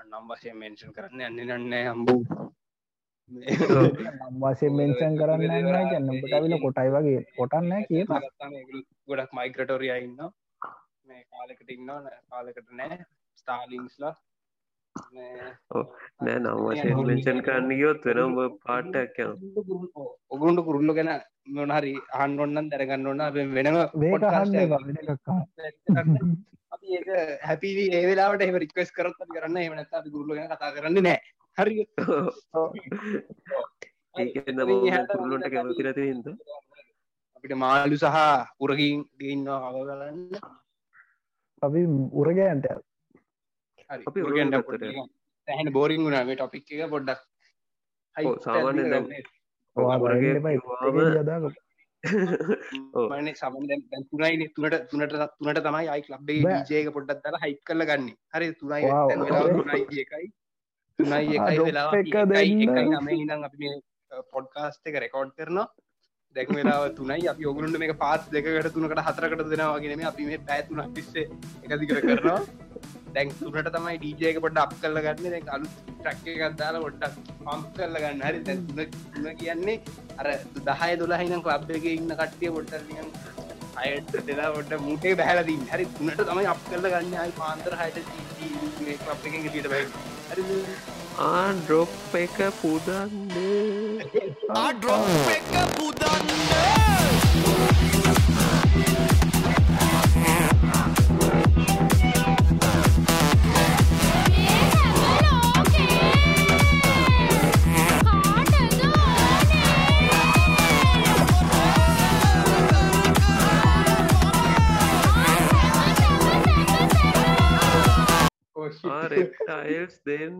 Speaker 1: අන්නම් වශය මෙන්ෂන් කරන්න යන්න නන්න හම්බූ
Speaker 2: වසේ මෙන්සන් කරන්න න්න කියන්නට ඇවිල කොටයි වගේ. කොටන්න කිය
Speaker 1: ගොඩක් මයික්‍රටෝරිය ඉන්න මේ කාලෙකට ඉන්න කාලෙකට නෑ ස්ටාලිංස්ලා
Speaker 3: නෑ නම් මෙන්ෂන් කරන්න ගියොත් වෙනම් පාට්ටක් යන
Speaker 1: ඔගුන්ට කුරුල්ල ගැන මොනහරි අහන් ඔන්නන් දැරගන්න ඔන්න අප වෙනම ඒක හැපි ඒ වෙලාට එම රික්වස් කරත් අපි කරන්න. එමනත් අපි ගුරුල්ල ගැන කතා කරන්න නෑ හරි.
Speaker 3: කුරුල්ලොන්ට කැමති නැති හිද
Speaker 1: අපිට මාලු සහ උරගින් ගන්නවා හව කරන්න
Speaker 2: අපි උරගෑන්ට
Speaker 3: අපි උරගයන්ට ගත්තට.
Speaker 1: සැහන බෝරිං වුණා. මේ ටොපික් එක පොඩ්ඩක්.
Speaker 2: යදාක
Speaker 1: මන සමන් දැන් තුනයි තුනට තුනට තුනට තමයි අයි ලබ්බේ. ජයක පොඩ්ඩක් තර හයික් කල්ල ගන්න. හරි තුනයි
Speaker 2: Wow.
Speaker 1: දැන් වෙලාව තුනයි එකයි තුනයි එකයි වෙලා. එකයි නම ඉනම් අපි මේ පොඩ්කාස්ට එක රෙකෝඩ් කරනවා. දැක් වෙලාව තුනයි. අපි ඔගුලන්ට මේ පාස් දෙකට තුනකට හතරකට දෙනවාගෙනම අපි මේ පැතුනක් තිස්සේ එකදිකර කරනවා. දැන් තුනට තමයි ඩීජයක පොඩ අප කරල ගන්න. දැ අලු ට්‍රක්ක ගත්දාල ොඩ්ඩක් පම්ප කරල ගන්න. හරි තුන කියන්නේ අර දහය දොලාහිනම් ලබ් එක ඉන්න කට්ටිය පොට්ටරියන් අයට දෙලා ොට මුටේ බැහලදී හරි තුනට තමයි අප කරල ගන්න. අයි පාන්තර හයට ලබ් එක ට බයි හරි.
Speaker 3: ආ ඩ්‍රොප් එක පුදන්න.
Speaker 4: ආඩ්‍රොප් එක පුදන්න
Speaker 3: ආරෙක්ටයිල්ස් දෙන්න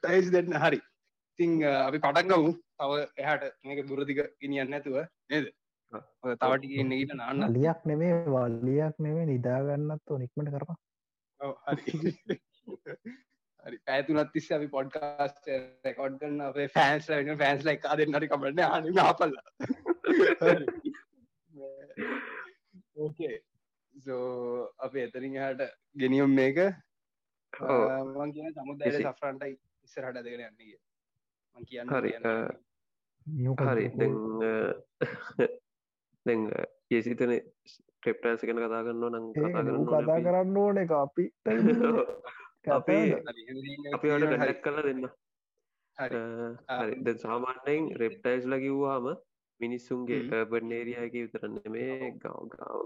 Speaker 1: ටයිස් දෙන්න හරි. ඉතිං අපි පටක්ගමු තව එහට මේක දුරදික ගෙනියන්න නැතුව නේද? තවටික ඉන්න ඊට නාන්න.
Speaker 2: අලියක් නෙමේ වල්ලියක් නෙමේ නිදාගන්නත් නික්මට
Speaker 1: ඔව්, හරි. හරි. පැතුනත් තිස්ස අපි පොඩ්කාස්ට රෙකෝඩ් කරන්න අපේ ෆෑන්ස් වෙන ෆෑන්ස් ලයි එකා දෙන්නට කමන්න. අනි අපල්ල ඕකේ සෝ අප එතරින් හට ගෙනියම් මේක. මං කියන සමුදය
Speaker 3: එසි.
Speaker 1: සෆරන්ටයි ඉස්සරහට දෙගෙන යන්නගේ මං කියන්න
Speaker 3: හරි. හරි දැන් ඒසිතන ට්‍රෙප්ටන්ස ගැන කතා කරන්න නං කතා කරන්න
Speaker 2: කතා
Speaker 3: ඕනේ අපි.
Speaker 2: කරන්න ඕන එක අපි.
Speaker 3: අපි අපි වට
Speaker 1: හරි,
Speaker 3: කඩක් කල දෙන්න.
Speaker 1: හරි.
Speaker 3: හරි. ද සාමාන්‍යයෙන් රෙප්ටයිස් ලකිව්වාම මිනිස්සුන්ගේ
Speaker 1: හ්ම්.
Speaker 3: බර්නේරියක විතරන්න මේ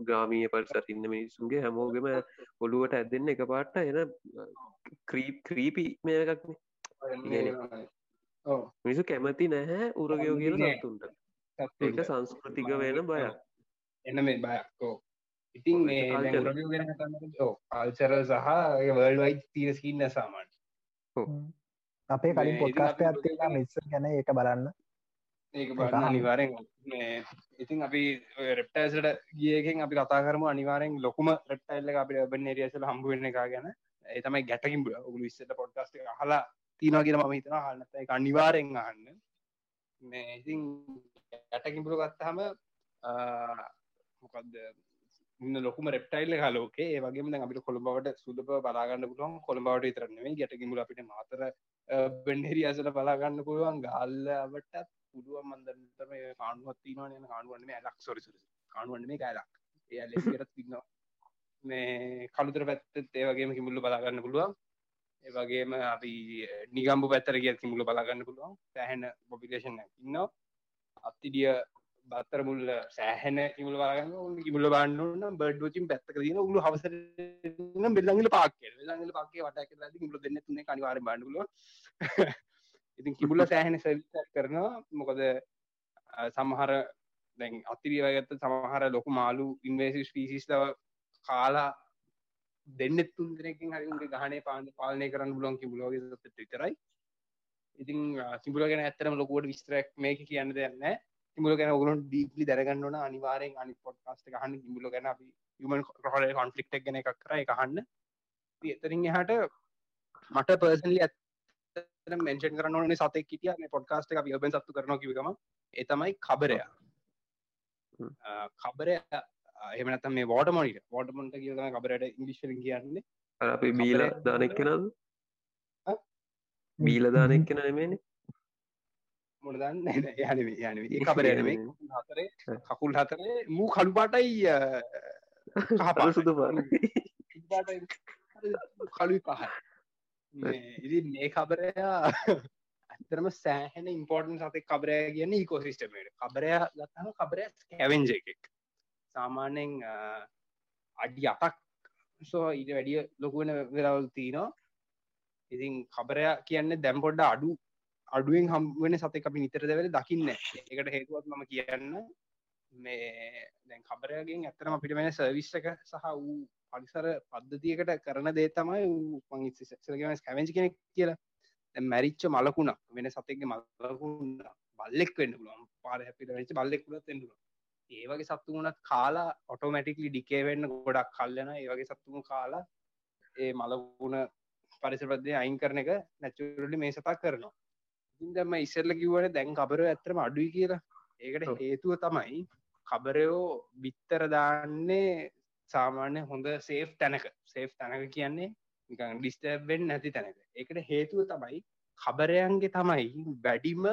Speaker 3: ග්‍රාමීය පරිසරඉන්න මිනිස්සුන්ගේ හැමෝගෙම ඔළුවට ඇදන්න එක පාට්ට එන ක්‍රීප් ක්‍රීපි මේ එකක්න
Speaker 1: ඔව්.
Speaker 3: මිනිසු කැමති නැහැ උරගයෝ කියල සත්තුන්ට. ඒක සංස්කෘතික වෙන බයක්.
Speaker 1: එන්න මේ බයක්කෝ ඉතින් මේ කල්චර සහ වර්ල්වයි තීර සින්න සාමාන්
Speaker 2: අපේ කලින්
Speaker 1: මේ
Speaker 2: පොඩ්කාස්ට
Speaker 1: ඉතින් අපි
Speaker 2: ඇත්තිලා මිස්ස ගැන ඒක බලන්න
Speaker 1: ඒක බලන්න. අනිවාරෙන් ඉතින් අපි රෙප්ටයිසට ගියකෙන් අපි කතා කරම. අනිවාරෙන් ලොකුම රෙප්ටයිල්ල අපි බන් ඒරියසල හම්බුවෙන එක ගැන. ඒ තමයි ගැටකින් ඔගුලු විස්සට පොඩ්කාස්ට හලා තිනවා කියෙන ම හිතන හන්නත එක අනිවාරෙන් අහන්න. මේ ඉතින් ගැටකින්පුරු ගත්තහම මොකක්ද ඉන්න ලොකුම රෙප්ටයිල්ල හලෝකේ ඒ වගේ අපිට කොළඹවට සුදප බලාගන්න පුළුවන්. කොළඹවට විතරන්නේ ගැටකිමුල අපිට මාතර බෙන්ඩෙරි අසල බලාගන්න පුළුවන්. ගල්ලවටත් පුළුවන් මන්දරම කානුවත්තිනවන යන කානුවන්නේ ඇලක්. සොරිසර කානුවන්න මේ කෑලක් ඒ ලෙට තින්නවා මේ කළුතර පැත්තත් ඒ වගේම කිමුල්ල බලාගන්න පුළුවන්. ඒ වගේම අපි නිගම්බු පැත්තර කිය කිමුල බලාගන්න පුළුවන්. පැහැන පොපිලේෂන් ඉන්නවා. අත්තිඩිය බත්තර මුල්ල සෑහන කිමුල බලාගන්න කිමුල බන්නන්න බඩ්ඩෝචින් පැත්තක දන උළු හවසර බෙල්ලඟල පාක්ක ලඟල පක්ේ වට ල මුල දෙන්න තුන කනිවාර බඩුල ඉතින් කිබුල සෑහෙන සැල් කරනවා. මොකද අ, සමහර දැන් අතිරිය වගත්ත සමහර ලොකු මාලු ඉන්වේසි පිසිස්ලව කාලා දෙන්න තුන් දෙනකින් හරිගේ ගහනේ පාන පාලනය කරන්න බුලන් කිබුලෝගේ විතරයි. ඉතින් සිඹුල ගැන ඇත්තරම ලොකුවට විස්තරක් මේක කියන්න දෙන්න තිමුල ගැන ඔගුලන් ඩීපලි දැරගන්නන අනිවාරෙන් අනි පොඩ්කාස්ට ගහන්න ගිමුල ගැන අපි යමන් කොහල කොන්ෆලික්් ගැන එකක් කර එකහන්න එතරින් එහට මට පර්සන්ලි ඇත මෙන්ෂන් කරන ඕනේ සතෙක් කිටිය මේ පොඩ්කාස්ට අපි ඔබෙන් සත්තු කරන කිවකම එතමයි කබරයා.
Speaker 3: හ්ම්.
Speaker 1: කබරය එමනත මේ වෝට මොනිට වෝට මොන්ට කියතම කබරට ඉංගිශ්ල කියන්නේ.
Speaker 3: අර අපි බීල දානෙක් කෙනද
Speaker 1: ආ?
Speaker 3: බීල දානෙක් කෙන නෙමේන
Speaker 1: මොනදන්න යන යන කබරයන මේ හතරේ කකුල් හතරේ මූ කළු පාටයි
Speaker 3: අර සුදු පාර
Speaker 1: කලුයි පහ ඉදි මේ කබරයා ඇතරම සෑහන ඉම්පෝර්ටන් සතෙක් කබරය කියන්න ඉකෝසිිස්ටමට කබරය ගත්තම කබරය හැවෙන්ජ එකෙක්. සාමාන්‍යෙන් අඩි අටක් සෝ ඊට වැඩිය ලොකුවෙන වෙරවල් තියනවා ඉතින් කබරය කියන්න දැම්පොඩ්ඩ අඩු අඩුවෙන් හම්ුවෙන සතෙක් අපි නිතර දෙවල දකින්න එකට හේතුවත් මම කියන්න මේ දැන් කබරයගෙන් ඇතරම අපිට වෙන සර්විස් එක සහ වූ පරිසර පද්ධතියකට කරන දේ තමයි මං කැවෙන්චි කෙනෙක් කියලා. මැරිච්ච මලකුණක් වෙන සතෙක්ගේ මලකුණ බල්ලෙක් වෙන්න පුළුවන්. පාර හැපිට වෙච්ච බල්ලෙක් වුණත් වෙන්න පුළුවන්. ඒ වගේ සත්තු වුණත් කාලා ඔටෝමැටික්ලි ඩිකේ වෙන්න ගොඩක් කල්යන ඒ වගේ සත්තුම කාලා ඒ මලකුණ පරිසරපදේ අයින් කරන එක නැචුරලි මේ සතක් කරනවා. මම ඉස්සෙල්ලා කිව්වනේ දැන් කබර ඇත්තටම අඩුයි කියලා. ඒකට. හේතුව තමයි කබරයෝ බිත්තර දාන්නේ සාමාන්‍ය හොඳ සේෆ් තැනක. සේෆ් තැනක කියන්නේ නිකන් ඩිස්ටර්බෙන් නැති තැනක. ඒකට හේතුව තමයි කබරයන්ගේ තමයි වැඩිම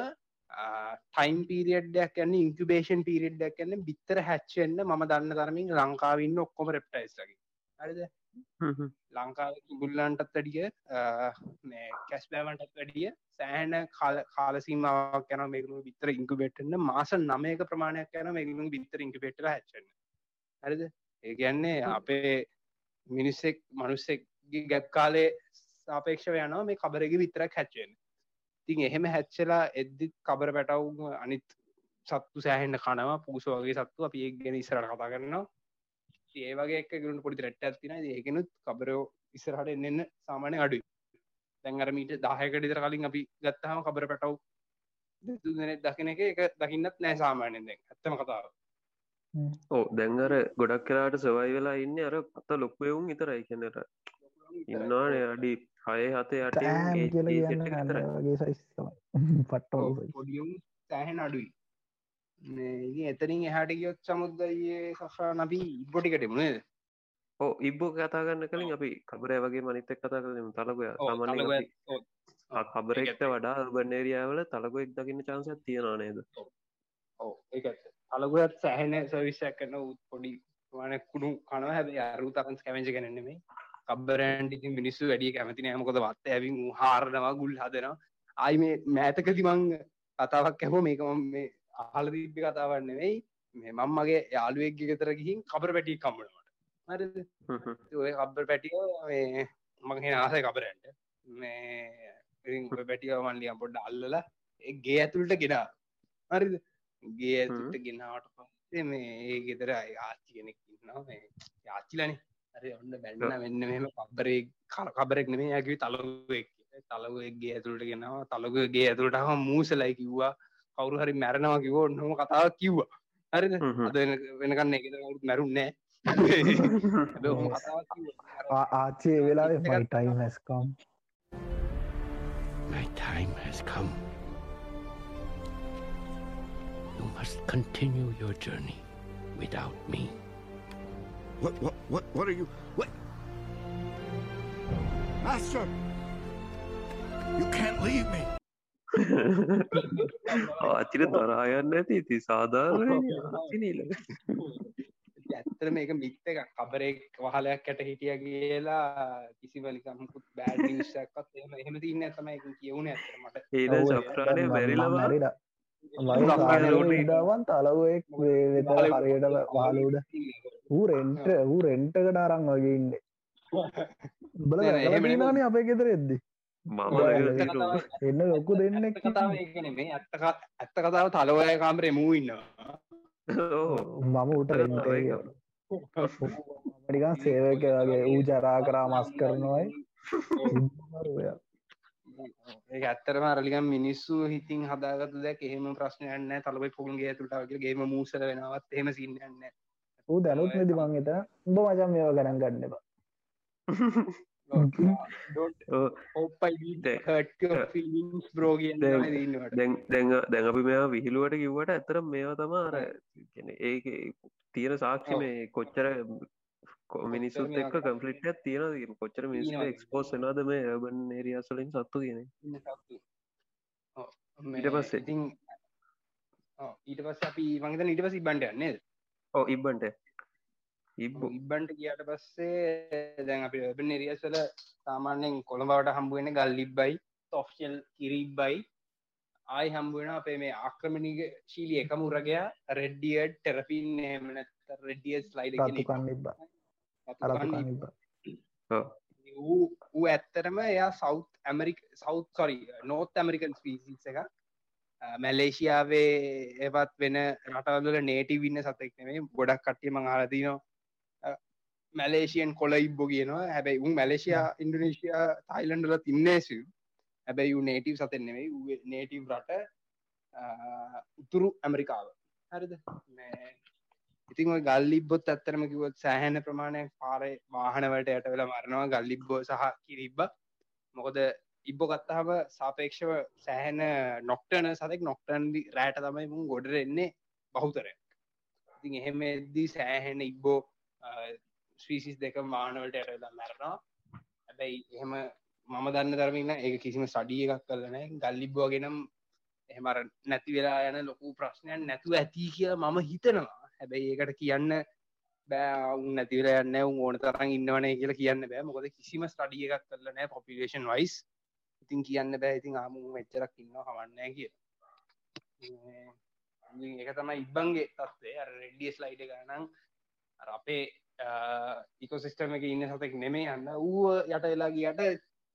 Speaker 1: ටයිම් පිරිියඩ්ඩයක් කියන්න ඉන්කබේෂන් පිරිියඩ්ඩක් කියන්න බිත්තර හැච්චෙන්න්න ම දන්න තරමින් ලංකාවන්න ඔක්කොම රෙප්ටයිස්ගේ හරිද? ලංකාව බුල්ලන්ටත් වැඩිය කැස් බෑවන්ටත් වැඩිය සෑහන කාලසීමාවක් යන මේකනු විතර ඉංකුබෙට්න්න මාස නමයක ප්‍රමාණයක් යන මේකනු විතර ඉංකුබෙට්ට හැච්චන්න හරිද ඒ කියන්නේ අපේ මිනිස්සෙක් මනුස්සෙක්ගේ ගැප් කාලේ සාපේක්ෂව යනවා මේ කබරගේ විතරක් හැච්චෙන් තින් එහෙම හැච්චලා එද්දිත් කබර පැටවුම් අනිත් සත්තු සෑහෙන්ට කනවා. පූස වගේ සත්තු අපි ඒ ගැන ඉස්සරට කතා කරනවා. ඒ වගේ එක ගුණ පොඩි රට්ට ඇතින ඒකනුත් කබරෝ ඉස්සරහට එන්න සාමානය අඩුයි. තැන්ගර මීට දාහයකටිතර කලින් අපි ගත්තහම කබර පැටව් දෙන දකින එක එක දකින්නත් නෑ සාමානයෙන් දැන්. ඇත්තම කතාව.
Speaker 3: ඕ දැන්ගර ගොඩක් කලාට සවයි වෙලා ඉන්න අර පත ලොක්වයවුන් ඉතරයි කියන්නට. ඉන්නවානේ අඩි හය හතේ අට
Speaker 2: වගේ සයිස්තමයි පට්ටෝ
Speaker 1: පොඩියුම් සෑහෙන් අඩුයි. මේ එතනින් එහට ගියොත් සමුද්දයේ සහා නබී ඉබ්බොටිකටමුණේද
Speaker 3: ඕ ඉබ්බෝ කතාගන්න කලින් අපි කබරය වගේ මනිතක් කතා කරම තලගය. සාමාන්‍ය කබරෙක්ට වඩා බන්නේරියාවල තලගොෙක් දකින්න චන්සයක් තියෙනවා නේද?
Speaker 1: ඕ ඒ අලගුවත් සෑහෙන සවිශ්යක් කරන උත් පොඩි වන කුණු කනව. හැබ අරු තරන් කැමච කනෙන්නේ කබරන්ටි මිනිස්සු වැඩිය කැමති නෑමකොද වත් ඇවින් හාරනවා ගුල් හදනවා. අයි මේ මෑතක තිමං කතාවක් ඇහෝ මේකම මේ අහල දීප්පි කතාවන්න වෙයි මේ මංමගේ යාළුවෙක් ගෙතර ගිහින් කබර පැටි කම්මනට හරි ඔය කබ්බර පැටියෝ මේ මගේ ආසය කබරන්ට මේ පැටියෝ මන්ලිය පොඩ්ඩ අල්ලලා ගේ ඇතුළට ගෙනා හරිද ගේ ඇතුට ගෙනාවට පස්සේ මේ ඒ ගෙදර ආච්චි කෙනෙක් ඉන්නවා. මේ යාච්චිලන හරි ඔන්න බැන්න වෙන්න මෙම කබරේ කබරෙක් නෙමේ ඇකි තලුවෙක් තලුවගේ ඇතුළට ගෙනවා. තලුවගේ ඇතුළට හම මූසලයි කිව්වා. කවුරු හරි මැරණවා කිවෝ නොම කතාව කිව්වා. හරිද? අද වෙනකන්න එක මැරුන්නෑ
Speaker 2: ආච්චේ වෙලාවේ my time has come
Speaker 4: My time has come. You must continue your journey without me.
Speaker 5: What, what, what, what are you? What? Master! You can't leave me!
Speaker 3: ආචිර තරායන්න ඇති ඉති සාධාරණ නීල
Speaker 1: ඇත්තර මේක මිත්ත එක කබරෙක් වහලයක් කට හිටිය කියලා කිසි වලිකමුකුත් බෑඩිස්සක්ත් එම එහෙම තින්න එක කියවුණ ඇතරමට
Speaker 3: ඒද සප්‍රාණය බැරිලවා
Speaker 2: ඉඩවන් තලුවෙක් වෙත හරියට වාලුඩ ඌ රෙන්ට ඌ රෙන්ටකට අරං වගේන්න බල එහෙමනානේ අපේ ගෙතර එද්දි
Speaker 3: මම
Speaker 2: එන්න ලොකු දෙන්නෙක්
Speaker 1: කතාව මේ ඇත්ත ඇත්ත කතාව තලවය කාමරේ මූ ඉන්නවා
Speaker 2: මම උට රෙන්ට ටිකන් සේවක වගේ ඌ ජරා කරා මස් කරනවයි
Speaker 1: ඒ ඇත්තරම අරලිකම් මිනිස්සු හිතින් හදාගත දැක් එහෙම ප්‍රශ්නයන්න තලබයි පුුන්ගේ තුට වගේ ගේම මූසල වෙනවත් එහෙම සින්නන්න
Speaker 2: ඌ දැනුත් නැති මං එත උඹ මචන් මේවා ගණන් ගන්නවා
Speaker 3: දැන් අපි මෙයා විහිළුවට කිව්වට ඇතර මේවා තම අර ඒ තියෙන සාක්ෂි මේ කොච්චර මිනිස්සුත් එක්ක කම්පලිට් තියෙන කොච්චර මිනිස් එක්ස්පෝස් වෙනද මේ ඇබන් ඒරියස්වලින් සත්තු කියන ඊට පස්සේ
Speaker 1: ඉතින් ඊට පස් අපි මංගත ඊට පස ඉබන්ඩ යන්නේ
Speaker 3: ඕ ඉබ්බන්ට ඉබ්බ
Speaker 1: ඉබ්බන්ට කියට පස්සේ දැන් අපි බෙන් එරියස්වල සාමාන්‍යෙන් කොළඹවට හම්බුවෙන ගල් ලිබ්බයි තොෆ්ෂල් කිරිබ්බයි ආයි හම්බුවෙන අපේ මේ ආක්‍රමණික ශීලි එක මුරගයා රෙඩ්ඩියඩ් ටෙරපින් නමනත රෙඩියස් ලයිඩ
Speaker 2: කන්නිබ
Speaker 1: ඌ ඇත්තරම එයා south America south sorry not American species එක මැලේෂියාවේ එවත් වෙන රටවල්ල නේටි වින්න සතෙක් නෙමේ ගොඩක් කට්ටිය මං ආලතිනවා මැලේෂියන් කොල ඉබ්බෝ කියනවා. හැබැයි උන් මැලේෂයා ඉන්ඩනේශයා තයිලන්ඩල තින්නේසු හැබැයි නේටව් සතෙන්නෙවෙයි නේටව් රට උතුරු ඇමරිකාව. හරිද ඉතින් ගල්ලිබ්බොත් ඇත්තරම කිවත් සෑහැන ප්‍රමාණය පාරය වාහනවට යට වෙලා මරනවා. ගල්ලිබ්බෝ සහ කිරිබ්බ. මොකද ඉබ්බ ගත්තහම සාපේක්ෂව සෑහෙන නොක්ටන සතෙක්. නොක්ටන්දි රෑට තමයි මුන් ගොඩර එන්නේ බහුතරය ඉතින් එහෙම එද්දී සෑහෙන ඉබ්බෝ ස්වීසිස් දෙක මානවලට ඇරලා මැරණා හැබැයි එහෙම මම දන්න ධර්මන්න ඒ කිසිම සඩිය එකක් කරලනෑ ගල්ලිබ්බෝගෙනම් එහෙමර නැති වෙලා යන ලොකු ප්‍රශ්නයන් නැතුව ඇති කියලා මම හිතනවා. හැබැයි ඒකට කියන්න බෑ උන් නැතිවල යන්න උන් ඕන තරන් ඉන්නවනේ කියලා කියන්න බෑ. මොකද කිසිම ස්ටඩිය එකක් කරලනෑ පොපිලේෂන් වයිස් ඉතින් කියන්න බෑ ඉතින් ආමු මෙච්චරක් ඉන්න හමන්නෑ කිය එක තමයි ඉබ්බන්ගේ තත්වේ අර රෙඩියස් ලයිට ගනන් අපේ ඉකොසිස්ටම එක ඉන්න සතෙක් නෙමේ යන්න ඌ යට වෙලා ගියට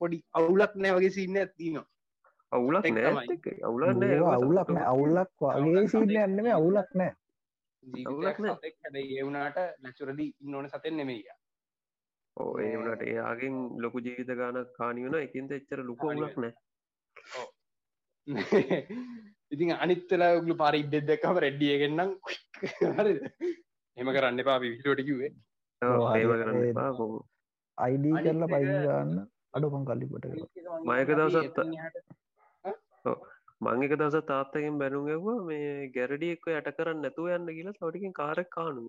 Speaker 1: පොඩි අවුලක් නෑ වගේ සින්න ඇතිනවා
Speaker 3: අවුලක් නෑ. අවුලක්
Speaker 2: අවුලක් අවුලක් වගේ සිීන්න යන්නම අවුලක් නෑ
Speaker 3: අවුලක් නෑ.
Speaker 1: සතෙක් හැබැයි ඒ වුණාට නැචුරලි ඉන්නවන සතෙන් නෙමෙයි
Speaker 3: ඕ ඒ වුණට එයාගෙන් ලොකු ජීවිත ගානක් කානිවන එකින්ද එච්චර ලොකු
Speaker 1: හානි
Speaker 3: අවුලක් නෑ.
Speaker 1: ඉතින් අනිත්තලා උගලු පාර ඉබ්බෙත් දෙක්කම රෙඩ්ඩියගෙන්න්නම් හරි එම කරන්න එපා විහිලෝට කිවේ
Speaker 2: ඔව්, හරි.
Speaker 3: ඒව කරන්න එපා කොහොම?
Speaker 2: අයිඩී කරලා
Speaker 1: එක-
Speaker 2: පයින් ගන්න අඩුපන් කල්ලිපට
Speaker 3: මයක දවසත් මං එක දස තාත්තකින් බැනුම් ඇව්වා මේ ගැරඩි එක්ක යට කරන්න නැතුව යන්න කියලා සවටිකින් කාරක් කානු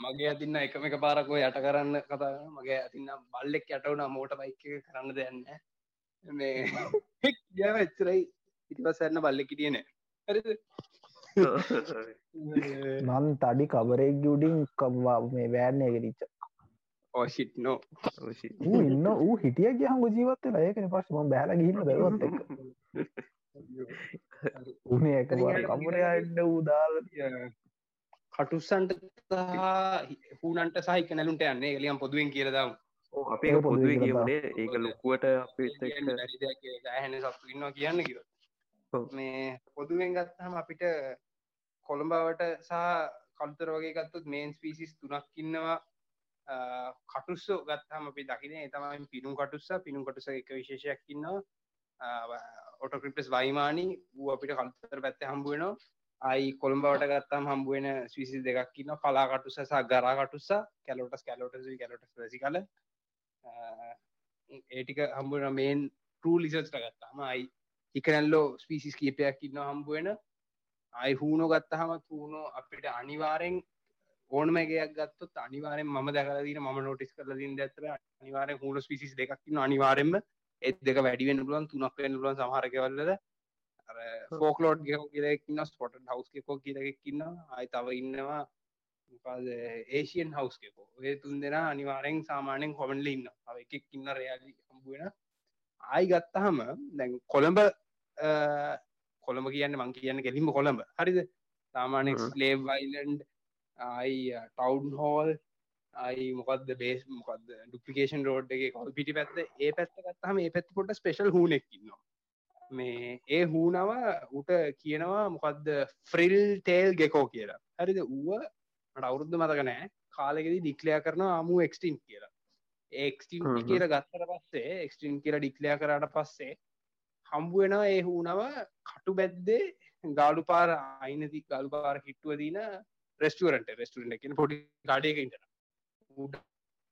Speaker 1: මගේ ඇතින්න එකම එක පාරකෝ යට කරන්න කතා මගේ ඇතින්න බල්ලෙක් යටවන මෝට බයික කරන්න දෙන්න මේ ගැව එච්චරයි. ඉටිපස්සන්න බල්ලෙ කිටියන හරිද?
Speaker 2: නන් තඩි කවරෙක් ගුඩින් කවා මේ වෑන්නේ ගෙරිච්ච
Speaker 1: ඕශිට් නෝ
Speaker 2: ඌ ඉන්න ඌ හිටිය ගහම ජීවත්තලා ඒකන පස්සම බෑල ගිහින්න දවත් එක උනේ එක කමරය අන්න ූදාල
Speaker 1: කටුස්සන්ට සහ හූනන්ට සහික නැලුන්ට යන්නේ. එලියම් පොදුවෙන් කියලදම්
Speaker 3: අපේ
Speaker 2: ඒක
Speaker 3: පොදුවේ
Speaker 2: පොදුවේ
Speaker 3: කියවනේ ඒක ලොකුවට අපිත් එක්ක
Speaker 1: හැන සත්තු ඉන්නවා කියන්න කිව
Speaker 3: ඔව්.
Speaker 1: මේ පොදුවෙන් ගත්තහම අපිට කොළඹාවට සහ කළුතර වගේ ගත්තුත් මේන් ස්පිසිස් තුනක් ඉන්නවා කටුස්සෝ ගත්හම අපි දකින තමයි පිනුම් කටුස්ස. පිනුම් කටුස එක විශේෂයක් ඉන්නවා. ඔටෝක්‍රිප්ටස් වයිමානී. වූ අපිට කල්තර පැත්ත හම්බුවනවා අයි කොළඹවට ගත්තම් හම්බුවෙන ස්විසි දෙකක් ඉන්න කලා කටුස සහ ගරා කටුස්ස. කැලෝටස් කැලෝටස් කැලොටස් වැසි කල. ඒටික හම්බුවන මේන් ටූ ලිසස්ට ගත්තාම අයි හිකනැල්ලෝ ස්පිසිස් කීපයක් ඉන්න හම්බුවෙන අයි හූනෝ ගත්තහම හූනෝ අපිට අනිවාරෙන් ඕනම එකයක් ගත්තොත් අනිවාරෙන් ම දැකලදන ම නොටිස් කරල දින් ඇතර අනිවාර හුණ පිසිස් දෙකක්න්න අනිවාරෙන්ම එත් දෙක වැඩිවෙන් පුලුවන් තුනක් වෙන පුලුවන් සමහරකවල්ලද ෆෝකලෝඩ් ගෙ කියලෙක්න්න ස්පොට හවස් එකෝ කියලෙක්කින්න අයි තව ඉන්නවා. මොකද ඒසියන් හවස් එකෝ ඒ තුන් දෙෙන අනිවාරෙන් සාමානයෙන් කොමන්ල ඉන්න අව එකක් ඉන්න රයාලි හම්බුවෙන ආයි ගත්තහම දැන් කොළඹ කොළඹ කියන්න මං කියන්න ගෙලින්ම කොළඹ. හරිද? සාමානෙක්. ලේබ් වයිලන්ඩ් අයි ටවන්් හෝල් අයි මොකක්ද බේස් මොකක්ද ඩුපිකේෂන් රෝඩ් එක කොල් පිටි පැත්ත? ඒ පැත්ත ගත්තහම ඒ පැත් පොට ස්පේශල් හුනෙක්කින්නවා මේ ඒ හූනව උට කියනවා මොකක්ද ෆ්‍රිල් තේල් ගෙකෝ කියලා. හරිද? ඌව මට අවුරුද්ධ මතක නෑ කාලෙකෙදී ඩික්ලයා කරන අමු එක්ස්ටින් කියලා. ඒක්ස්ටින්. කියල ගත්තර පස්සේ එක්ස්ටින් කියලා ඩික්ලයා කරට පස්සේ හම්බුවෙනවා ඒ හූනව කටු බැද්දේ ගාලු පාර අයිනති ගලු පාර හිටුව දීන රෙස්ටරට රෙස්ටරට කියෙන පොඩි ගඩයක ඉට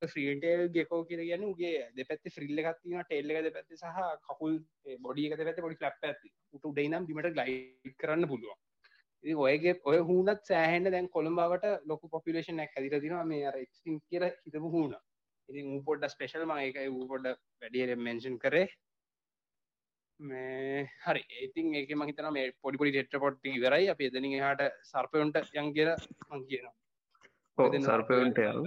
Speaker 1: ්‍රීටේල් ගෙකෝ කියර ගැන ගේ දෙපැත්ති ෆ්‍රිල්ල එකත්තින ටෙල්ල එක පැත්ති සහ කකුල් බොඩි එක පැති පොඩි ලප් ඇති උට ඩයිනම් බිමට ගයි කරන්න පුළුවන්. ඉතින් ඔයගේ ඔය හුනත් සෑහෙන්ට දැන් කොළඹාවට ලොකු පොපිලේෂන් ඇක් හැදිර දින මේ අර එක්සින් කියර හිතපු හුණ. ඉතින් පොඩ්ඩ ස්පේශල් ම එක පොඩ වැඩිය මෙන්ෂන් කරේ. මේ හරි. ඒතින් ඒක මහිතන මේ පොඩිපොඩි ටෙට්‍ර පොට්ටි ඉවරයි. අප එදනි හට සර්පයොන්ට යන් කියල මං කියනවා.
Speaker 3: සර්පයන්ට යල්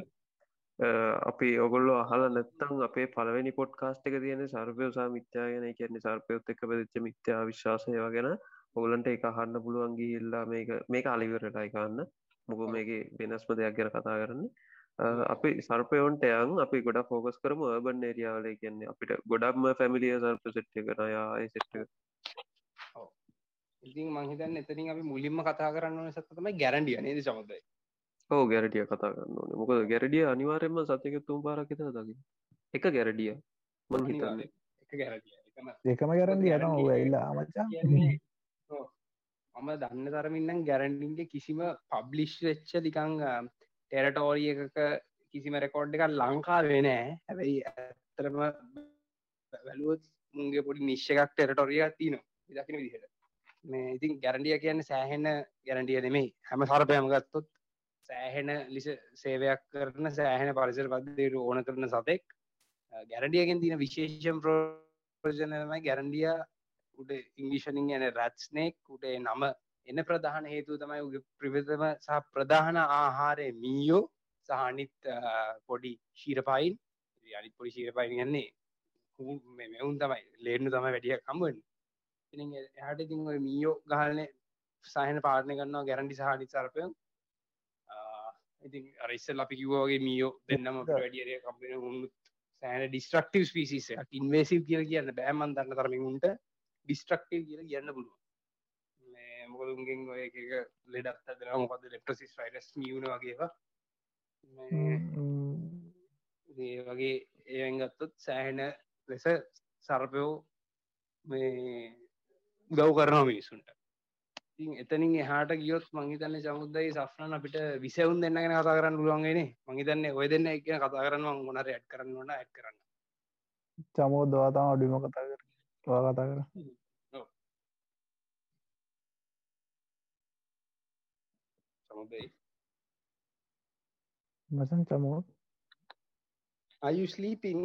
Speaker 3: අපි ඔගොල්ල අහල නැත්තං අපේ පලවෙනි පොට් කාස්ට එක තියෙන සර්පයසා මිත්‍යාගෙන කියන්නේ සර්පයොත් එක පදිච්ච මිත්‍යා විශ්වාසය වගෙන ඔගලන්ට එක අහන්න පුළුවන්ගේ ඉල්ලා මේක මේක අලිවරටයි කන්න මොක මේක වෙනස්ම දෙයක් ගැන කතා කරන්න අපි සර්පයෝන්ට යන් අපි ගොඩ ෆෝකස් කරම බන් ඒරියාවල කියන්නේ අපිට ගොඩක්ම ෆැමිලිය සර්ප සෙට්ය කරයා සෙට්ට
Speaker 1: ඉතින් මහිතන් එතනින් අපි මුලින්ම කතා කරන්න සතම ගැරන්ඩිය නේද සමදයි
Speaker 3: ඕ ගැරටිය කතා කරන්න ඕන. මොකද ගැරඩිය අනිවාරෙන්ම සතක තුම් පාරකිත දකි එක ගැරඩිය මං හිතන්නේ.
Speaker 1: එක ගැරඩිය එකම
Speaker 2: කරන්න යන ඔ ඇල්ලා මචා.
Speaker 1: මම දන්න තරමින්නම් ගැරන්ඩින්ගේ කිසිම පබ්ලිෂ් වෙච්ච දිකං ටෙරටෝරිය එකක කිසිම රෙකෝඩ් එකක් ලංකා වෙනෑ හැබැයි ඇත්තරම වැලුවොත් මුන්ගේ පොඩි නිශ්ෂ එකක් ටෙරටොරියක් තියනවා. දකින විදිහට. මේ ඉතින් ගැරන්ඩිය කියන්න සෑහෙන ගැරන්ඩිය නෙමෙයි. හැම සරපයම ගත්තොත් සෑහෙන ලිස සේවයක් කරන සෑහෙන පරිසර පදදේට ඕන කරන සතෙක් ගැරඩියගෙන් තින විශේෂම් ප්‍රෝජනමයි ගැරන්ඩිය උට ඉංගලිෂනින් යන රැත්ස්නේක් උට නම එන්න ප්‍රධාන හේතු තමයි ප්‍රවිතම සහ ප්‍රධාන ආහාරය මීයෝ සහනිත් පොඩි ශීරපයින් අනිත් පොඩි ශීරපයින් ගන්නේ මෙවුන් තමයි. ලේනු තම වැඩිය කම්බන් එහට ඉතින් ඔය මීයෝ ගහලන සහන පාටනය කරන්නවා ගැරන්ඩි සහනිත් සරපය ඉතින් අරස්සල් අපි කිව්වාගේ මීයෝ දෙන්නම වැඩිය කම්පෙන උන්නුත් සෑන ඩිස්ට්‍රක්ටව පිසිස ඉන්වේසිව කියල කියන්න බෑමන් දන්න තරමින්ට ඩිස්ට්‍රක්ටව කියල කියන්න පුළුව මොකද උන්ගෙන් ඔය එක ලෙඩත් දෙන මොකද ලෙප්ටසිස් ෆයිරස් නියුණ වගේවා ඒ වගේ ඒෙන් ගත්තොත් සෑහෙන ලෙස සරපයෝ මේ උදව් කරනවා මිනිසුන්ට එතනින් එහාට ගියොත් මංහිතන්න චමුද්දයි සෆ්නන් අපිට විසවුන් දෙන්න ගෙන කතා කරන්න පුළුවන්ගෙන මහිතන්න ඔය දෙන්න එක කතා කරන්න මොනර ඇඩ් කරන්න ඕන ඇඩ් කරන්න.
Speaker 2: චමෝ දවාතම අඩිම කතා කර කතා කර
Speaker 1: සමුදයි
Speaker 2: මසන් චමෝ
Speaker 1: අයු ස්ලීපින්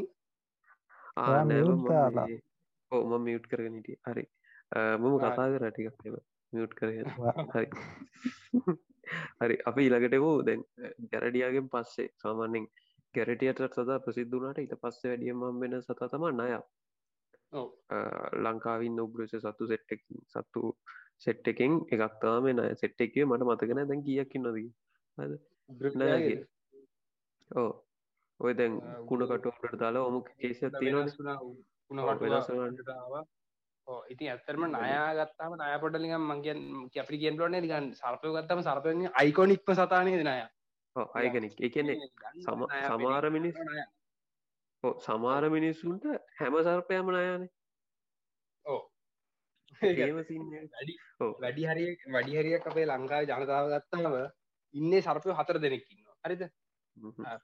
Speaker 3: ඕම මියුට් කරගෙන හිටිය හරි මම කතා කර ටිකක් එම මියුට් කරගෙන හරි හරි අපි ඉළඟට වූ දැන් ගැරඩියගෙන් පස්සේ සාමාන්‍යෙන් ගැරටියට සදා ප්‍රසිද්ධනාට ඉට පස්සේ වැඩියම වෙන සතා තම නය ලංකාවින් නොබ්‍රස සත්තු සෙට්ටක් සත්තු සෙට් එකෙන් එකක්තාම නය සෙට් එකේ මට මතගෙන දැන් කියකින් නොදී ඕ ඔය දැන් කුණ කටුවට දාලා ඔමු කේස
Speaker 1: ඉති ඇත්තරම නයා ගත්තාම නය පොඩලින් මංගෙන් අපි කියෙන් ලොන ගන් සර්පය ගත්තම සර්පය අයිකොනික්ම සතානය දෙනය
Speaker 3: අයගෙනෙක් එකනෙ සමාර මිනිස් සමාර මිනිස්සුන්ට හැම සර්පයම නයානේ
Speaker 1: වැඩි හරිය වැඩි හරියක් අපේ ලංකාව ජනතාව ගත්තාම ඉන්නේ සර්පය හතර දෙනෙක්කින්න හරිද?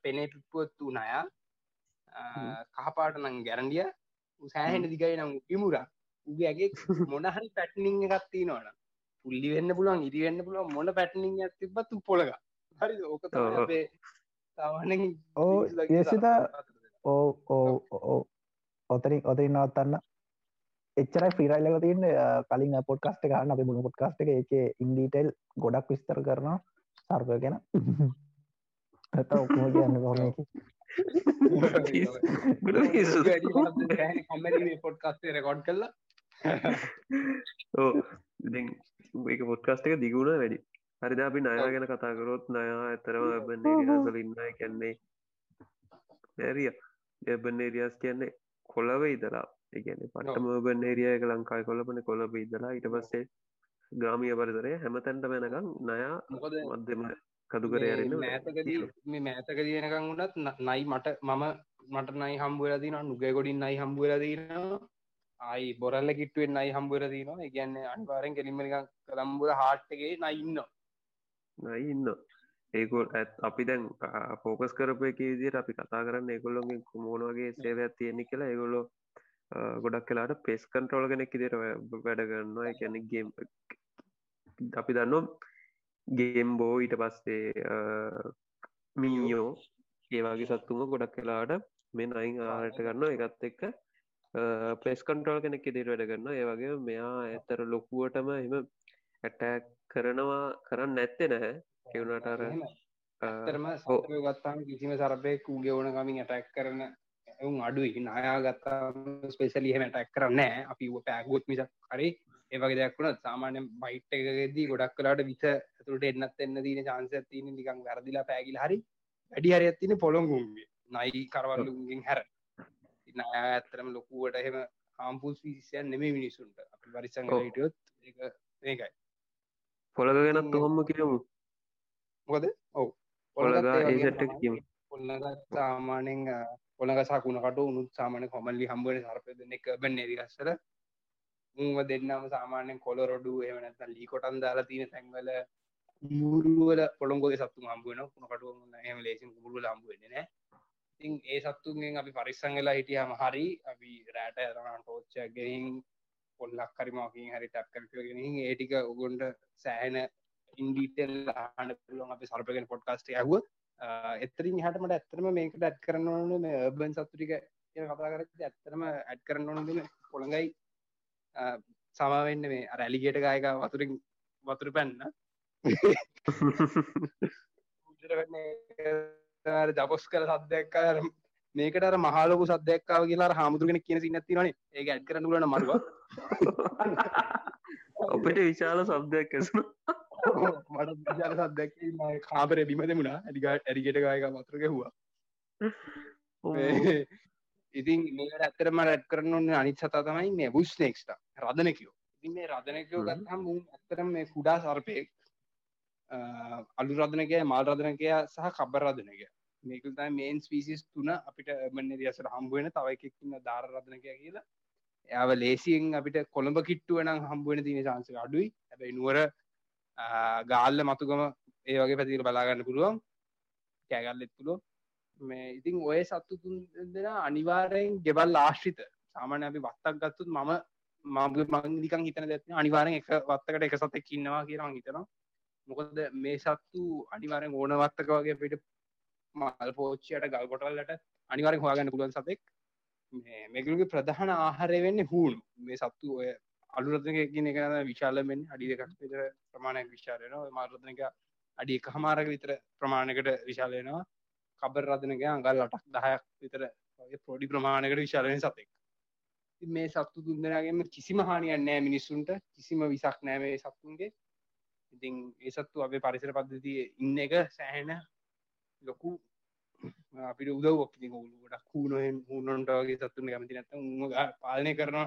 Speaker 1: පෙනේ පිප්පුවත්තු නයා කහපාට නං ගැරන්ඩිය සෑහෙන දිගයි නම් ඉමුරා උගේගේ මොනහරි පැට්නිං එකක් තියෙනවන පුල්ලි වෙන්න පුළුවන් ඉරි වෙන්න පුළුවන් මොන පැට්නිං ඇතිබත් පොලග හරි ඕක අපේ
Speaker 2: ඕ යසිත ඕ ඕ ඕ ඔතරින් ඔතරින් නවත්තන්න එච්චරයි ෆිරයිල්ලක තියන්න. කලින් පොට් කස්ට ගන්න අප බුණ පොට් කස්ට එක එක ඉන්ඩීටෙල් ගොඩක් විස්තර කරනවා සර්පය ගැන. ඇත ඔක්කම කියන්න කොහොම
Speaker 1: පොඩ්කස්ේ රෙකෝඩ් කරලා
Speaker 3: ඕ ඒක පොත්කාස්ට එක දිගුණ වැඩි? හරිද? අපි නයා ගැන කතාකරොත් නයා ඇතරම බන්නේරියසල ඉන්න කැන්නේ නැරිය එබන්නේරියස් කියන්නේ කොලව ඉදලා එකන පටම බන්නේරිය එක ලංකායි කොලපන කොලබ ඉදලා ඉට පස්සේ ග්‍රාමිය පරිතරය හැමතැන්ට වෙනකම් නයා මධ්‍යම කදුකර යරන්න
Speaker 1: මෑතකදී මේ මෑතක දියනකං වුණත් නයි මට මම මට නයි හම්බුවලදින නුගය ගොඩින් නයි හම්බුවලදීනවා ආයි බොරල්ල කිට්ටුවෙන් නයි හම්බුවර දීනවා ඉගැන්න අනිවාරෙන් කෙලිමනික කළම්බුර හාට්ටගේ නයින්න
Speaker 3: නයි ඉන්න ඒකොල් ඇත් අපි දැන් පෝකස් කරපය විදිට අපි කතා කරන්න ඒකොල්ලොගේ කුමෝනගේ සේවයක් තියෙනෙ කියලා. ඒගොල්ලො ගොඩක් කලාට පෙස් කන්ට්‍රෝල කෙනෙක් ඉදිර වැඩගන්නවා කැනෙක්ගේ අපි දන්නම් ගේම්බෝ ඊට පස්සේ මීයෝ ඒවාගේ සත්තුම ගොඩක් කලාට මෙ අයින් ආරට ගන්න එකත් එක්ක පලෙස් කන්ට්‍රෝල් කෙනෙක් ඉදිරි වැඩ කරන්න ඒවගේ මෙයා ඇතර ලොකුවටම එම ඇටැක් කරනවා කරන්න නැත්තෙ නැහැ. කෙවුණට අර
Speaker 1: ඇතරම සෝය ගත්තාම කිසිම සරපය කූගේ ඕන කමින් ඇටැක් කරන එවුන් අඩුයි. නායා ගත්තා ස්පේසලිහම ඇටැක් කරන්න අපි පෑගොත් මිසක් කරේ ඒවගේ දෙයක්ුණ සාමාන්‍ය බයිට් එකදී ගොඩක් කලාට විස ඇතුට එන්නත් එන්න දීන චාන්සය තියන නිකං වැරදිලා පැගිල හරි. වැඩි හරි ඇත්තින පොළොන්ගුන්ගේ නයි කරවල්ලුගෙන් හැර. නෑ ඇත්තරම ලොකුවට එහෙම හාම්පුස් විසියන් නෙමේ මිනිසුන්ට අපි පරිසං හිටියොත් ඒකයි
Speaker 3: පොළග ගැනත් හොම්ම කියමු.
Speaker 1: මොකද? ඔවු. පොල්ලග සාමානෙන් පොළග සකුණ කට උනුත් සාමාන කොමල්ලි හම්බුවන සර්පය එක බැ නෙරිගස්සර උම දෙන්නම සාමානෙන් කොල රොඩු එමනත් ලී කොටන් දාලා තියෙන තැන්වල මුරුවල පොළොංගොගේ සත්තු හම්බුවෙන කුණකටුව හම ලේසින් මුරුවල හම්බුවෙන්නේ නෑ ඉතින් ඒ සත්තුන්ගෙන් අපි පරිස්සං වෙලා හිටියම හරි අපි රෑට ඇරන ටෝච්ච ගෙහින් පොල්ලක් හරිමකින් හරි ටැක් කරගෙනින් ඒටික උගොන්ට සෑහෙන ඉන්ඩීටෙල් ආන පුළුවන් අපි සර්පගෙන පොඩ්කාස්ට ඇහුව එතරින් හටමට ඇත්තරම මේකට ඇත් කරන්න ඕන මේ බන් සත්තුටික කිය කතා කර ඇත්තරම ඇත් කරන්න ඕන දෙන පොළඟයි. සමාවෙන්න මේ රැලිගේට ගායක වතුරින් වතුර පැන්න. ජපොස් කර සද්‍යයක්කාර මේකට අර මහලොකු සද්‍යයක්කාව කියලා හාමුදුරගෙන කියන සින්න තිනේ ඒ ඇඩ් කරන්න ලන මරුව
Speaker 3: ඔපට විශාල සබ්දයක් ඇසුන
Speaker 1: මට විශාල සද්‍යයක් කාපර බිම දෙමුණා? ඇඩිගට ඇරිගට ගායක වතුර ගැහවා. ඉතින් මේකට ඇත්තරම රැට් කරන්න ඔන්න අනිත් සතා තමයි මේ බුස් නෙක්ස්ට රදනකයෝ ඉතින් මේ රදනකයෝ ගත්හම් ඇත්තරම් මේ කුඩා සර්පයෙක්. අලු රදනකය මාල් රදනකය සහ කබර රදනක මේකල් තයි මේන් ස්පිසිස් තුන අපිට බන්න දියසට හම්බුවෙන තව එකක්න්න ධාර රදනකය කියලා එයාව ලේසියෙන් අපිට කොළඹ කිට්ටුවන හම්බුවෙන තින චාන්සක අඩුයි. හැබයි නුවර ගාල්ල මතුගම ඒ වගේ පැතිර බලාගන්න පුළුවන්. කෑගල්ලෙත් පුළුව මේ ඉතින් ඔය සත්තු තුන් දෙෙන අනිවාරයෙන් ගෙබල් ආශ්‍රිත. සාමාන්‍ය අපි වත්තක් ගත්තුත් මම මාග මංදිකන් හිතන දැත්න අනිවාරෙන් එක වත්තකට එක සතෙක් ඉන්නවා කියලා හිතනවා. මොකද මේ සත්තු අනිවාරෙන් ඕන වත්තක වගේ පිට මල් පෝච්චයට ගල් කොටල්ලට අනිවාරෙන් හවාගන්න පුළුවන් සතෙක්. මේකලගේ ප්‍රධාන ආහාරය වෙන්න හූුණු මේ සත්තු ඔය අලුරත්නක කියන එක විශාලමෙන් අඩි දෙකක් විතර ප්‍රමාණයක් විශාලයනවා මාරත්නක අඩි එක හමාරක විතර ප්‍රමාණකට විශාලයනවා කබර් රදනක අඟල් අටක් දහයක් විතර පොඩි ප්‍රමාණකට විශාලයෙන් සතෙක්. මේ සත්තු දුන්දනගේම කිසිම හානියන් නෑ මිනිස්සුන්ට. කිසිම විසක් නෑමේ සත්තුන්ගේ. ඉතින් ඒ සත්තු අපේ පරිසර පද්ධතිය ඉන්න එක සෑහෙන ලොකු අපිට උදවක් ති ඔලු ගොඩක් කූනොහෙන් හුණොන්ට වගේ සත්තුන කැමති නැත උ පාලනය කරන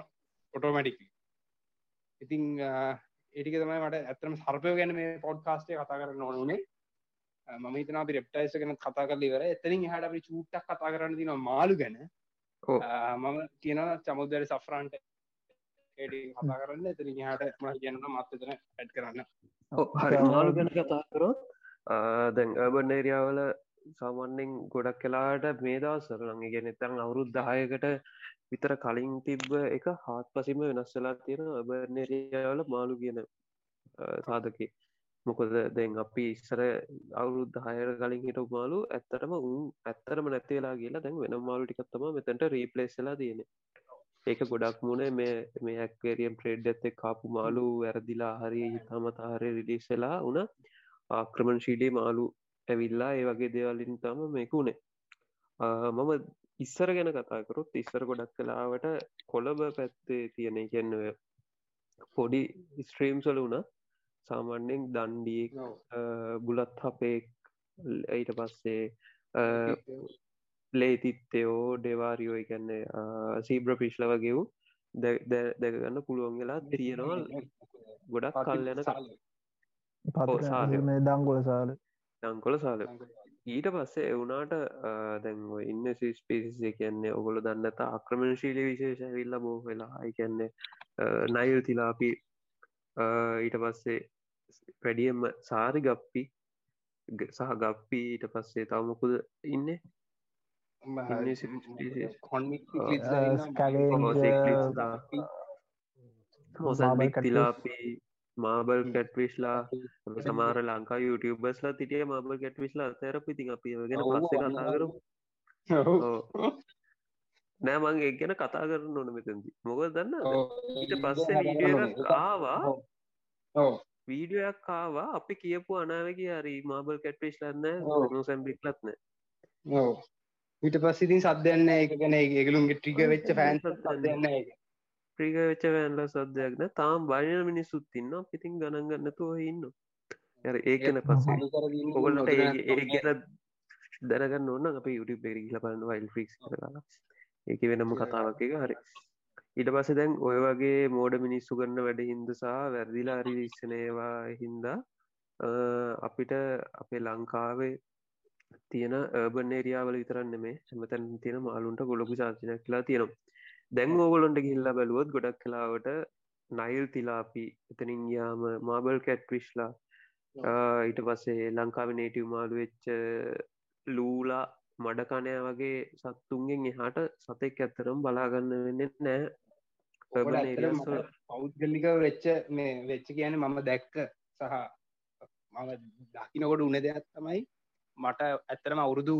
Speaker 1: ඔටෝමටික් ඉතිං ඒටික තමයි මට ඇතරම සර්පය ගැන මේ පොඩ්කාස්ටේ කතා කරන්න ඕනුනේ මම හිතන අපි රෙප්ටයිස ගැන කතා කරල වර එතනින් හට අපි චූට්ටක් කතා කරන්න තින මාලු ගැන. මම කියන චමුදර සෆ්‍රන්ට කතා කරන්න. එතරින් හට ම කියන්න මත්තතන ඇඩ් කරන්න.
Speaker 3: හරි. මාලු ගැන කතා කරොත්? දැන් අබන් ඒරියාවල සාමන්‍යෙන් ගොඩක් කලාට මේ දවසර ලඟ ගෙන තන් අවුරුද් දායකට විතර කලින් තිබ්බ එක හාත් පසිම වෙනස්සලා තියෙන අබනේරියාවල මාලු කියන සාධකි. මොකද දැන් අපි ඉස්සර අවුරුද්ධ හයර කලින් හිට මාලු ඇත්තරම උන් ඇත්තරම නැතිවෙලා කියලා දැන් වෙන මාලු ටිකත්තම මෙතැන්ට රීපලේස්සලා තියෙන ඒක ගොඩක් මුණ මේ මේ ඇක්වේරියම් ප්‍රේඩ් ඇත්තේ කාපු මාලු වැරදිලා හරි හිතාමතාහරය රිලිස්සලා උන ආක්‍රමණ ශීලී මාලු ඇවිල්ලා ඒ වගේ දේවලින් තම මේකුණේ මම ඉස්සර ගැන කතාකරුත් ඉස්සර ගොඩක් කලාවට කොළඹ පැත්තේ තියෙන කියන්නව පොඩි ස්ට්‍රීම්සල වුණ. සාමාන්‍යෙන් දණ්ඩියෙක් බුලත් හපෙක් ඊට පස්සේ ලේතිත්තයෝ. ඩෙවාරියෝ එකන්නේ සීබ්‍ර පිශ්ල වගේ වූ දැගන්න පුළුවන් වෙලා තියෙනවා ගොඩක් කල්ලන
Speaker 2: ප දංගොල සාල
Speaker 3: දංකොල සාල. ඊට පස්සේ එවුනාට දැන්ව ඉන්න ස්පේසිය කියන්නේ ඔගොල දන්නත ආක්‍රමණශීලී විශේෂ විල්ල බෝ වෙලා. කියන්නේ නයිල් තිලාපි ඊට පස්සේ වැඩියම්ම සාරි ගප්පි සහ ගප්පි ඊට පස්සේ තවමකුද ඉන්න? මොසල්මික් තිලාපි මාබල් කැට්විශ්ලා සමාර ලංකා යුටබස්ලා තිටිය මාබල් කැට්විශ්ලා තැර පිතින් අපි ගෙන පස්ස කතාකරු නෑ මං ඒ ගැන කතා කරන්න ඕන මෙතැදි මොක දන්න ඊට පස්සේ වීඩිය ආවා. වීඩියයක් කාවා අපි කියපු අනාවගේ හරි මාබල් කැට්විශ් ලන්න සැම්බික්ලත්න
Speaker 1: ඊට පස්සිතින් සද්‍යන්න එක ගැන ඒගලුන්ගේ ට්‍රික වෙච්ච ෆෑන් සදන්න එක ්‍රික
Speaker 3: වෙච්ච වැෑන්ල සද්‍යයක්න තාම් බයන මිනිස්සුත් ඉන්න පිතින් ගණන්ගන්නතුව ඉන්න ඒකන පස්සේ ඔගලට ඒ ගැන දැනගන්න ඕන්න අප යුට පෙරි ලපන්න වයිල් ෆික්ස් කරලා ඒක වෙනම කතාවක් එක හරි. ඊට පස්ස දැන් ඔය වගේ මෝඩ මිනිස්සු කරන්න වැඩ හින්දසා වැරදිලා හරි විශ්ෂනේවා හින්දා අපිට අපේ ලංකාවේ තියෙන බන් ඒරියාවල විතරන්න මේ හැමතැන් තියෙන මාලුන්ට ගොලොකු චාචනයක් කියලා තියෙනවා දැන් ඕගොලොන්ට ගිල්ලා බැලුවොත් ගොඩක් කලාවට නයිල් තිලාපි එතනින් යාම මාබල් කැට් විශ්ලා ඊට පස්සේ ලංකාව නේටව් මාළු වෙච්ච ලූලා මඩකණය වගේ සත්තුන්ගෙන් එහාට සතෙක් ඇත්තරම් බලාගන්න වෙන්න නෑ.
Speaker 1: පෞද්ගලික වෙච්ච මේ වෙච්ච කියන මම දැක්ක සහ මම දකිනකොට උන දෙයක් තමයි මට ඇත්තරම අවුරුදු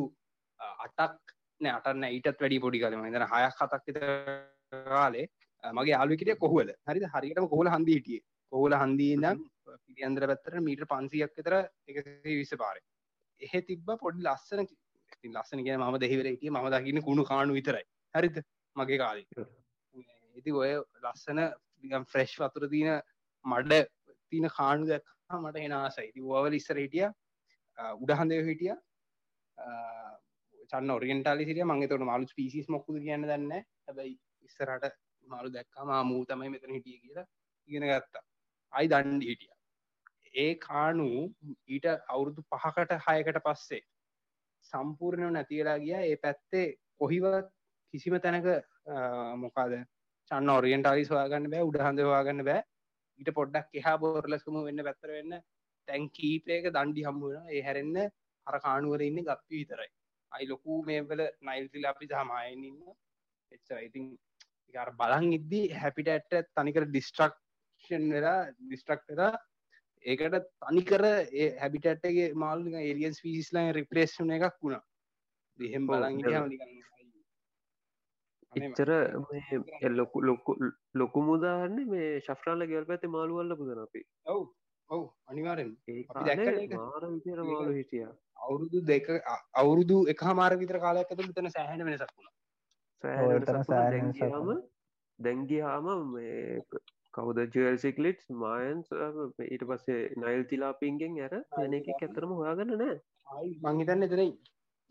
Speaker 1: අටක් නෑ අටන්න ඊටත් වැඩි පොඩි කලම ඉදන හයක් හතක් විතර කාලේ අ, මගේ යාළුවෙක් කොහුවල. හරිද? හරියටම කොහොල හන්දි හිටියේ. කොහොල හන්දී ඉඳන් පිළියන්දර පැත්තට මීටර් 500ක් විතර 120 පාරේ. එහෙ තිබ්බ පොඩි ලස්සන ඉතින් ලස්සන කියන මම දෙහිවල හිටියේ මම දකින්න කුණු කාණු විතරයි. හරිද? මගේ කාලේ. ඉති ඔය ලස්සන ෆ්‍රෙශ් වතුර තියන මඩ තියන කාණු දැක්කා මට එන ආසයි. ඉති ඔවල ඉස්සර හිටිය උඩහන්දය හිටිය. චන්න ඔරියන්ටාලි සිටිය මගේ තොට මාලු පිසිස් මොක්කුද කියන්න දන්න හැබැයි ඉස්සරට මාළු දැක්කා මා මූ තමයි මෙතන හිටිය කියලා ඉගෙන ගත්තා. අයි දණ්ඩි හිටිය. ඒ කාණු ඊට අවුරුදු පහකට හයකට පස්සේ සම්පූර්ණය නැතිලා ගිය. ඒ පැත්තේ කොහිවත් කිසිම තැනක මොකාද චන්න ඔරියන්ටාලි සොයාගන්න බෑ උඩහඳ හවාගන්න බෑ. ඊට පොඩ්ඩක් එහා බෝරලසම වෙන්න පැත්තර වෙන්න තැන් කීපයක දණ්ඩි හම්බුවෙන ඒ හැරෙන්න අර කානුවර ඉන්න ගප්පි විතරයි. අයි ලොකු මේවල නයිල්තිල අපි සහමායෙන් ඉන්න. එච්චරයිතින් අර බලන් ඉද්දී හැපිට ඇට තනිකර ඩිස්ට්‍රක්ෂන් වෙලා ඩිස්ට්‍රක්් වෙලා ඒකට තනිකර හැබිටට්ගේ මාල්ලි ඒලියන් පිසිස්ලා රිප්‍රේෂ්න එකක් වුණා. දෙහෙම් බලන්
Speaker 3: එච්චර ලොකු ලොකු ලොකු මුදාහන්න මේ ශෆ්‍රාල ගෙල් පැති මාළුවල්ල පුදන අපි.
Speaker 1: ඔව්. ඔව්. අනිවාරෙන්.
Speaker 3: මාර විතර මාළු හිටිය
Speaker 1: අවුරුදු දෙක අවුරුදු එක මාර විතර කාලයක් ඇතුළ තන සෑහන වෙනසක් වුණා.
Speaker 2: ඔය එතන සෑහෙන වෙනසක්
Speaker 3: දැන්ගියාම
Speaker 2: වුණා.
Speaker 3: දැන්ගියාම මේ කවුද? ජල්සිකලිට් මයන්ස් ඊට පස්සේ නයිල් තිලාපින්ගෙන් ඇර යන එක ඇතරම හොයාගන්න නෑ.
Speaker 1: ආයි මං හිතන්න එතන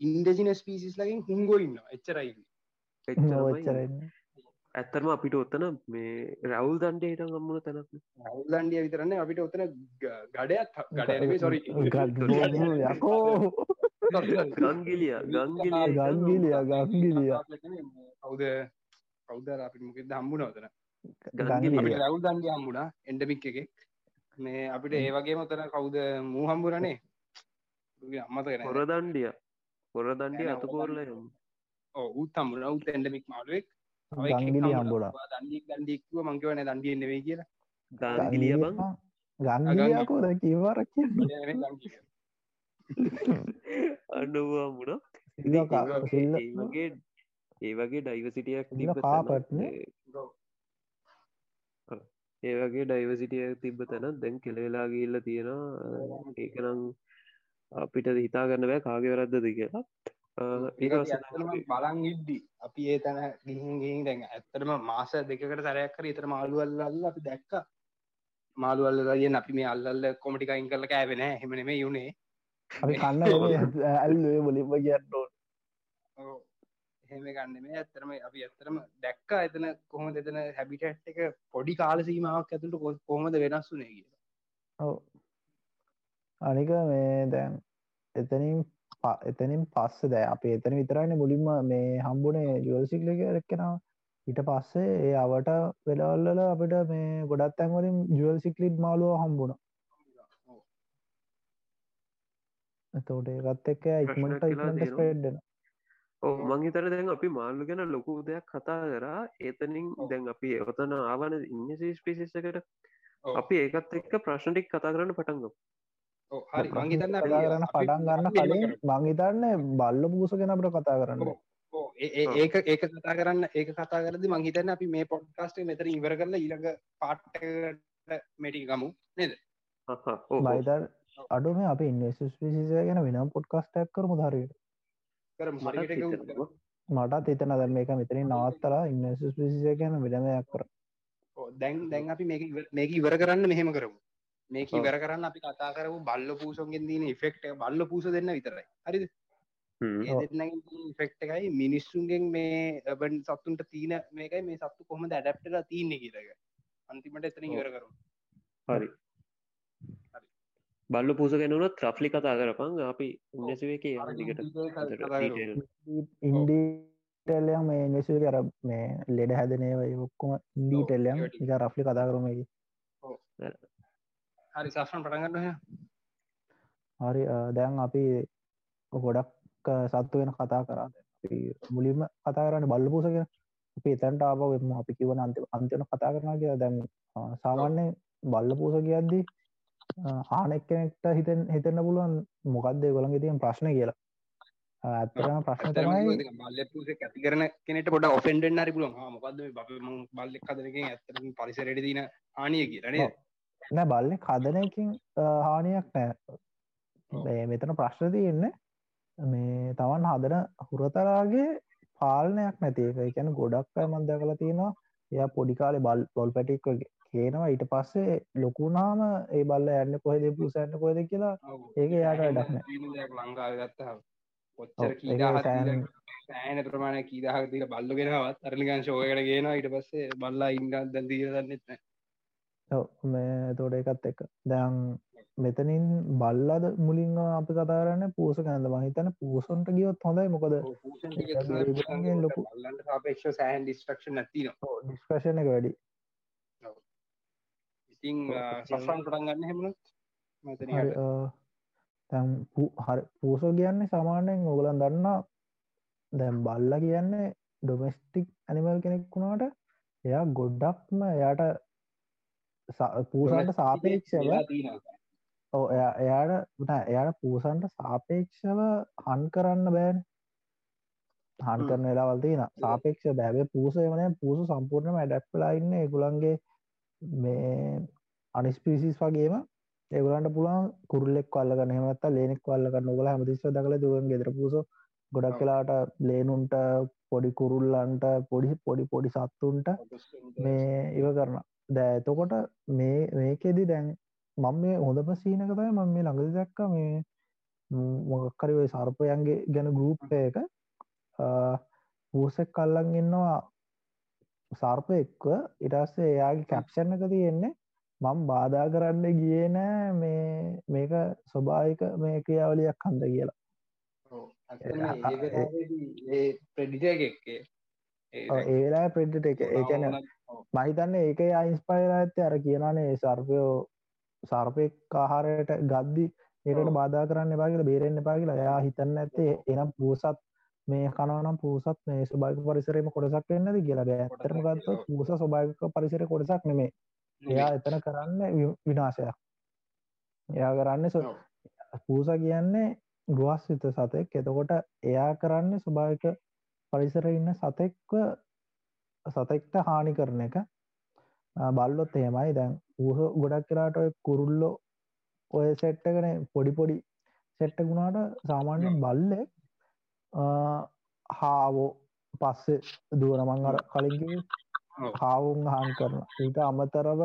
Speaker 1: ඉන්ඩජිනස් පිසිස් ලකින් හුංගෝ ඉන්න එච්චරයි.
Speaker 2: ඔච්චරන්න
Speaker 3: ඇත්තරම අපිට ඔත්තන මේ රැවුල් දන්ඩ හිට ගම්මුණ තැනක්
Speaker 1: අවුල්ලන්ඩිය විතරන්න අපිට ඔතන ග- ගඩයක් ගඩේ සොරි
Speaker 2: යකෝ.
Speaker 3: ගංගිලිය ගංගිලිය.
Speaker 2: ගංගිලිය ගංගිලිය.
Speaker 1: කවුද කවුදර අපිට මොකෙද හම්බුණ ඔතන රැවුල් දන්ඩිය හම්බුණා එන්ඩමික් එකෙක් මේ අපිට ඒ වගේම ඔතන කවුද මූ හම්බුරනේ අම්මතගෙන
Speaker 3: හොර දන්ඩිය හොර දන්ඩිය අතකෝරල යම්
Speaker 1: උත් හම්බුණ උත් එන්ඩමික් මාළුවෙක්
Speaker 2: ගංගිලිය හම්බුණා.
Speaker 1: දන්ඩික් දන්ඩික්ව මංකවන දන්ඩිය නෙවේ කියලා.
Speaker 3: ගංගිලිය බං?
Speaker 2: ගංගිලියකෝ ද කිවරක් කියන්න?
Speaker 3: අඩවා මුණ ඒ වගේ ඒ වගේ ඩයිවසිටියක්
Speaker 2: කාපට්නේ.
Speaker 3: ඒ. වගේ ඩයිවසිටිය තිබ්බ තැන දැන් කෙලවෙලා ගිල්ල තියෙනවා. ඒකනම් අපිට හිතා ගන්න බෑ කාගේ වැරද්දද කියලා
Speaker 1: බලන් ඉද්දි. අපි ඒ තැන ගිහින් ගිහින් දැන් ඇත්තටම මාස දෙකකට සැරයක් කර ඉතර මාළුවල්ල අල්ල අපි දැක්ක. මාළුවල්ල දයන් අපි මේ අල්ලල්ල කොමටිකයින් කරල කෑවෙන හෙමන මේ යුනේ
Speaker 2: අපි කන්න ඇල්ලේ බොලිම කියන්න ඕන.
Speaker 1: එහෙම ගන්න මේ ඇත්තරම අපි ඇත්තරම දැක්ක එතන කොහොම දෙතන හැබිටට් එක පොඩි කාල සීමාවක් ඇතුළට කොහොමද වෙනස් වුනේ කියලා.
Speaker 2: ඔව්. අනික මේ දැන් එතනින් එතනින් පස්ස දැ අප එතන විතරයින්න මුලින්ම මේ හම්බුනේ ජුවල්සික්ලක රැක්කෙනවා ඊට පස්සේ ඒ අවට වෙලවල්ල අපිට මේ ගොඩත් තැන්වලින් ජුවල් සික්ලිට් මාලුව හම්බුණ. එතෝට ඒකත් එක්ක ඉක්මට
Speaker 3: තියෙනවා.
Speaker 2: ස්පෙඩ්ඩන
Speaker 3: ඕ මංහිතර දැන් අපි මාල්ලු ගැන ලොකු දෙයක් කතා කරා. ඒතනින් දැන් අපි ඔතන ආවන ඉන්නසිස් පිසිස්සකට
Speaker 1: ඔව්.
Speaker 3: අපි ඒකත් එක්ක ප්‍රශ්නටික් කතා කරන්න පටන්ග
Speaker 1: ඔව්, හරි. මං හිතන්නේ අපි-
Speaker 2: කතා කරන්න
Speaker 1: අපි-
Speaker 2: පටන් ගන්න කලින්. මංහිතන්න බල්ල පූස ගැන අපට කතා කරන්න
Speaker 1: ඒක ඒක කතා කරන්න ඒක කතා කරදි මං හිතන්නේ අපි මේ පොඩ්කාස්ට් එක මෙතන ඉවර කරලා ඊළඟ පාර්ට් එකට මේටි ගමු නේද?
Speaker 2: බයිතල් අඩු මේ අපි ඉන්වස්ස් පිසිසය ගැන වෙනම් පොඩ්කස්ටක් කරමු
Speaker 1: ගමු.
Speaker 2: මටත් එතන දැ මේක මෙතරින් නවත්තලා ඉන්වස්ස් පිසිසය ගැන විඩමයක් කර
Speaker 1: ඔව්, දැන් දැන් අපි මේක ඉවර කරන්න මෙහෙම කරමු මේක. ඉවර කරන්න අපි කතා කරමු බල්ල පූසොන්ගෙන් ඉෆෙක්ට් එක බල්ල පූස දෙන්න විතරයි. හරිද? ඉෆෙක්ට් එකයි මිනිස්සුන්ගෙන් මේ බන් සත්තුන්ට තියන මේකයි මේ සත්තු කොහොම ඇඩප්ටලා තියන්නේ කියලක අන්තිමට එතන. ඉවර කරමු.
Speaker 3: හරි.
Speaker 1: හරි.
Speaker 3: බල්ල පූස ගැනුනත් ්‍රෆ්ලි කතා කරපන්. අපි උන්නසුවක
Speaker 1: අර
Speaker 3: දිගට
Speaker 1: කරමු.
Speaker 2: ඉන්ඩීටෙල්ලයම් මේ නිසු කර මේ ලෙඩ හැදනේවයි ඔක්කොම ඉන්ඩීටෙල්ලයම්
Speaker 1: ඒවට.
Speaker 2: එක රෆ්ලි කතා කරම
Speaker 1: හරි සස්න් පටගන්න
Speaker 2: හරි දැන් අපි ගොඩක් සත්තු වෙන කතා කරා. අපි මුලින්ම කතා කරන්න බල්ල පූසගෙන අපි එතැන්ට ආප වෙම අපි කිවන අන්ති අන්තින කතා කරනා කිය දැන් සාමාන්‍ය බල්ල පූස කියද්දී ආනෙක් කෙනෙක්ට හිතෙන් හිතන්න පුළුවන් මොකක්දේ ගොළන්ගේ තියෙන් ප්‍රශ්න කියලා. ඇත්තරම ප්‍රශ්න තමයි
Speaker 6: බල්ල පුස ඇති කරන කෙනට පොඩ ඔෆෙන්ඩෙන් හරි පුලුවන් මොකද බල්ලෙක් කදනකින් ඇත්තර පරිසරයට දීන ආනිය කියරනේ
Speaker 2: නෑ බල්ලෙ කදනයකින් හානියක් නෑ. මෙතන ප්‍රශ්න තියෙන්න මේ තමන් හදන හුරතරාගේ පාලනයක් නැති එක. ගැන ගොඩක් අය මන්ද කලා තියෙනවා එය පොඩිකාලෙ බල් බොල් පැටික් කියනවා ඊට පස්සේ ලොකුනාම ඒ බල්ල යන්න කොහෙද? පුසන්න කොහෙද? කියලා ඒක යාට වැඩක් නෑ.
Speaker 6: ලංකාව ගත්තා කොච්චර කීදාහත් සෑන ප්‍රමාණ කීදහක් දීල බල්ල ගෙනවත් අරලිගන් ශෝයකට ගෙන ඊට පස්සේ බල්ලා ඉන්න දැන් දීර දන්නෙත්
Speaker 2: මේ තෝට එකත් එක දැන් මෙතනින් බල්ලද මුලින්ම අපි කතාරන්න පූස ගැනද මහිතන පූසොන්ට ගියොත් හොඳයි. මොකද ලොකු-
Speaker 6: බල්ලන්ට සාපේක්ෂ සෑහන් ඩිස්ට්‍රක්ෂන් නැතින
Speaker 2: ඩිස්කශන එක වැඩි.
Speaker 6: ඉතිං සෆ්‍රන් පටන් ගන්න හෙමනත් මෙතන
Speaker 2: හරි පූසෝ කියන්නේ සාමාන්‍යයෙන් ඔගලන් දන්නා දැන් බල්ල කියන්නේ ඩොමස්ටික් ඇනිමල් කෙනෙක් වුණාට එයා ගොඩ්ඩක්ම එයාට පූසන්ට සාපේක්ෂව ඕ එයා එයාට එයාට පූසන්ට සාපේක්ෂව හන් කරන්න බෑන හන්. කරන වෙලාවල් තියෙන සාපේක්ෂ බෑබේ පූසයමනය පූසු සම්පූර්ණම ඇඩක්ලා ඉන්න ඒගුලන්ගේ මේ අනිස්පිසිස් වගේම ඒගලන්ට පුළන් කුරල්ලෙක් වල්ලගන්න හමත් ලේනෙක් වල්ලගන්න ගල හමතිස්ව දකල දුවන් ගෙදර පූස ගොඩක්. කලාට ලේනුන්ට පොඩි කුරුල්ලන්ට පොඩි පොඩි පොඩි සත්තුන්ට මේ ඉව කරන දැ එතකොට මේ මේකෙදි දැන් මං මේ හොඳම සීනකතයි මං මේ ළඟදි දැක්ක මේ මොකක්කරි ඔය සර්පයන්ගේ ගැන ගරුප් එක පූසෙක් කල්ලන් ඉන්නවා සර්ප එක්ව ඉටස්සේ එයාගේ කැප්ෂන් එක තියෙන්නේ මං බාධා කරන්න ගිය නෑ මේ මේක ස්වභාවික මේ ක්‍රියාවලියක් හන්ද කියලා.
Speaker 6: ඒ ප්‍රඩිට එකක්කේ
Speaker 2: ඔව්, ඒ වෙලා ප්‍රෙඩ්ට එක. ඒකැන මහිතන්න ඒක අයින්ස්පයිර ඇත්තේ අර කියනනේ සර්පයෝ සර්පයක් ආහාරයට ගද්දි ඒකට. බාධා කරන්න එපා කියලා බේරෙන්න එපා කියලා. එයා හිතන්න ඇත්තේ එනම් පූසත් මේ කනවනම් පූසත් මේ ස්වභාවික පරිසරයම කොටසක් වෙන්නද කියලා. ඇත්තටම ගත්තොත් පූස ස්වභාවික පරිසර කොටසක් නෙමේ එයා එතන කරන්න විනාශයක්. එයා කරන්න. පූස කියන්නේ ගුවස්සිත සතෙක්. එතකොට එයා කරන්න ස්වභාවික පරිසර ඉන්න සතෙක්ව සතෙක්ට හානි කරන එක. බල්ලොත් එහෙමයි. දැන් ඌහ ගොඩක් කරාට ඔය කුරුල්ලෝ ඔය සෙට්ටකන පොඩි පොඩි සෙට්ට ගුණාට සාමාන්‍යෙන් බල්ලෙක් හාවෝ පස්සේ දුවන මං අර කලින්ගේ
Speaker 6: ඔව්.
Speaker 2: හාවුන් හාන් කරන ඊට අමතරව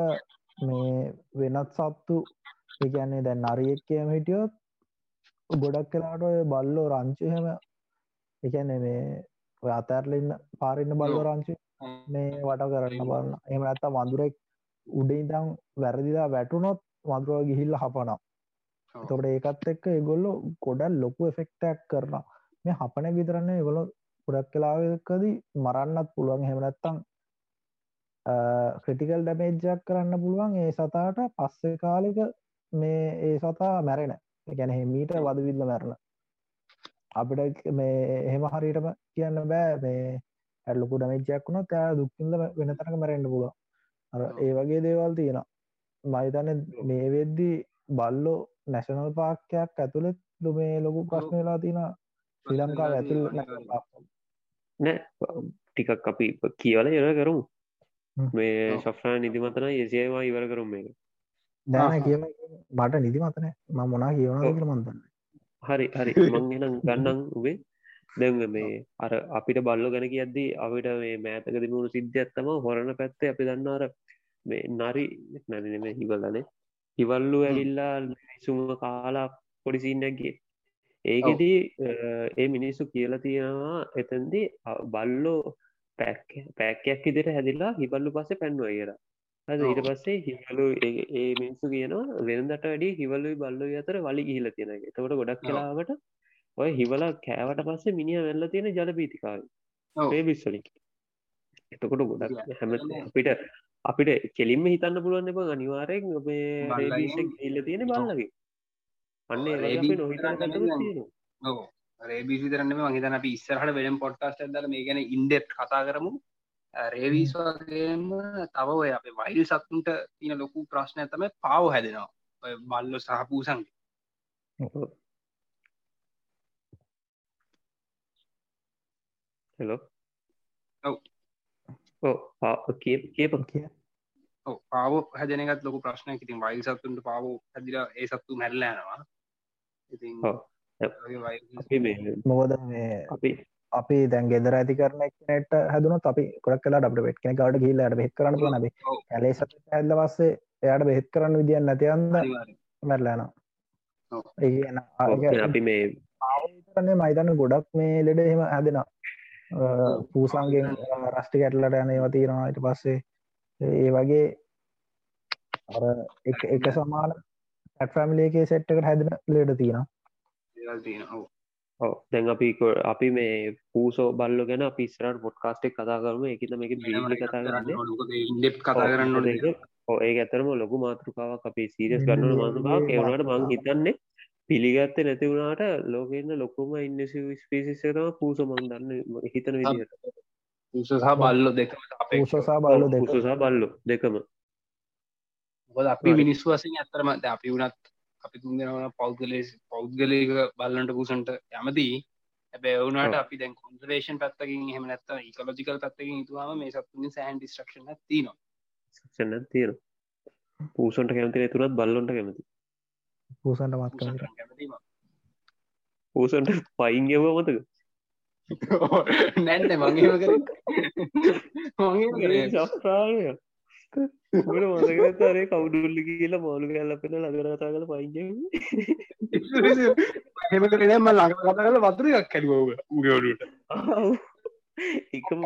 Speaker 2: මේ වෙනත් සත්තු එකන්නේ දැන් නරියෙක් කියම හිටියොත් ගොඩක් කලාට ඔය බල්ලෝ රංචුහෙම එකන්නේ මේ ඔය අතැරලඉන්න පාරන්න බල්ලෝ
Speaker 6: ඔව්.
Speaker 2: රංචු මේ වට කරන්න බලන්න. එම ඇත්ත වඳුරෙක් උඩින්දම් වැරදිලා වැටුනොත් වඳුරුව ගිහිල්ල හපනම්. තොට ඒකත් එක්ක ඒගොල්ලො ගොඩල් ලොකු එෆෙක්ටක් කරන මේ හපන විතරන්නේ ගොලො ගොඩක් කලාවකදී මරන්නත් පුළුවන්. හෙමනැත්තං ක්‍රටිකල් ඩැමේජ්ජක් කරන්න පුළුවන්. ඒ සතාට පස්සේ කාලෙක මේ ඒ සතා මැරෙන. ගැන මීට වදවිල්ල මැරණ අපිට මේ එහෙම හරිටම කියන්න බෑ. මේ ඇල්ලොකු ඩමේජයක් වුණ තෑ දුක්කින්ද වෙනතනක මැරෙන්න්න පුළුව අර
Speaker 6: ඔව්.
Speaker 2: ඒ වගේ දේවල් තියෙන මහිතන මේ වෙද්දී බල්ලෝ නැශනල් පාක්කයක් ඇතුළෙත් මේ ලොකු ප්‍රශ්න වෙලා තින ශ්‍රී national park.
Speaker 3: නෑ ටිකක් අපි කියවල ඉවර කරමු. මේ. ශෆ්‍රා නිදිමතන ඒසේවා ඉවර කරුම් මේක
Speaker 2: දැන. කියම මට නිදි මතනෑ ම මොනා කියවන. කියල මන්තන්න
Speaker 3: හරි හරි මං එනම් ගන්නන් උබේ දැන් මේ අර අපිට බල්ලෝ ගැන කියද්දී අපිට මේ මෑතක තිබුණු සිද්ධියත්තම හොරණ පැත්තේ අපි දන්නර මේ නරි නැරිනෙම හිවල්ලනේ. හිවල්ලු ඇවිල්ලා සුම කාලා පොඩිසින්නක්ගේ ඒකෙදී ඒ මිනිස්සු කියලා තියෙනවා එතන්දි බල්ලෝ පැක් පැක්කයක් ඉදිට හැදිලා හිබල්ලු පස්සේ පැන්නුව කියලා. හද ඊට. පස්සේ හිවලු ඒ- මිනිස්සු කියනවා වෙනදට වැඩි හිවල්ලුයි බල්ලු අතර වලි ගිහිල තියෙනක තවට ගොඩක්. කලාවට ඔය හිවල කෑවට පස්සේ මිනිිය වෙල්ල තියෙන ජල පීතිකාව
Speaker 6: ඔව්.
Speaker 3: ඒ බිස්වලින් එතකොට ගොඩක්. හැම අපිට අපිට කෙලින්ම හිතන්න පුළුවන් එබ අනිවාරයෙන් ඔබේ ඉල්ල තියෙන බල්ලගේ අන්න වගේ
Speaker 1: රේබීස් විතරන්න මහිතන අපි ඉස්සරහට වෙලම් පොට්ටස් ඇදල මේ ගැන ඉන්ඩෙප් කතා කරමු. රේවීස් වගේම තව ඔය අප වයිල් සත්තුන්ට තියන ලොකු ප්‍රශ්නය තම පාව හැදෙනවා. බල්ලො සහපූසන්ගේ
Speaker 3: හෙලෝ
Speaker 1: ඔව්.
Speaker 3: ඕ කිය කියප
Speaker 2: කිය
Speaker 1: ඔව්, පාව හැදනකත් ලොකු ප්‍රශ්නයක්. ඉතින් වයිල් සත්තුන්ට පාව හැදිලා ඒ සත්තු මැල්ලෑනවා ඉතින්
Speaker 2: මොකද මේ
Speaker 3: අපි
Speaker 2: අපි දැන් ගෙදර ඇති කරන එක්නට හැදුනත් අපි ගොඩක් කලා ඩ බෙට් කෙන කාට කියල්ලට බෙත් කරන්න පුල නබේ. කැලේ සත ඇල්ල පස්සේ එයාට බෙහෙත් කරන්න විදිියන් නැතියන්ද
Speaker 1: අනිවාර්යෙන්.
Speaker 2: මැරලෑන
Speaker 1: ඔව්.
Speaker 2: ඒ
Speaker 3: අපි මේ
Speaker 2: ආතරන්නේ මයිතන්න ගොඩක් මේ ලෙඩ එහෙම ඇදෙන පූසන්ගෙන් රස්ටි කැටලට යන ඒවතිරවා ඊට පස්සේ ඒ වගේ අර එක එක සමාන ඇටෆමිලියගේ සෙට්කට හැදෙන ලෙඩ
Speaker 1: තියෙනවා. ඔව්.
Speaker 3: ඔව්. දැන් අපි අපි මේ පූසෝ බල්ලො ගැන අපි ඉස්සරට පොඩ්කාස්ටෙක් කතා කරම. එකත මේක බිලි කතා කරන්නේ
Speaker 1: ඉන්ඩෙප් කතා කරන්න
Speaker 3: ඒ ඇතරම ලොකු මාතෘකාවක්. අපි සීරියස් ගන්නන මාතෘකාවක්. ඒවනට මං හිතන්නේ පිළිගත්ත නැති වුණට ලෝකන්න ලොකුම ඉන්නසි ස්පේසිස්සතම පූස මං දන්න හිතන විදිහට.
Speaker 1: උස සහ බල්ලො දෙකම අපේ
Speaker 2: පූසසා බලු දෙක
Speaker 3: පූසසා බල්ලු දෙකම.
Speaker 1: මොකද අපි මිනිස්සු වසින් ඇත්තරම ද අපි වුණත් අපි තුන්දෙනවන පෞද්ගලේ පෞද්ගලයක බල්ලන්ට පූසන්ට යමති ඇබැ වුණට. අපි දැන් කොන්සර්වේෂන් පත්තකින් හම නැත්ත ඉකලෝජිකල් පත්තකින් තුවාම මේ සත්තුනි සෑන් ඩිස්ට්‍රක්ෂන තිනවා
Speaker 3: සක්ෂන්න තියෙන පූසන්ට කැමති තුරත් බල්ලොන්ට කැමති
Speaker 2: පූසන්ට මත්
Speaker 3: පූසන්ට පයින්ගව මතක
Speaker 1: නැන්න මංගේම කර? මගේ
Speaker 3: මතකතරේ කවුඩුල්ලි කියලා මාලු කැල්ලපෙන ලගරතා කල පයින්ග
Speaker 1: හෙම කරනම ළඟ කතා කල වතුරයක් කැඩුව උගවලට
Speaker 3: එක
Speaker 1: එම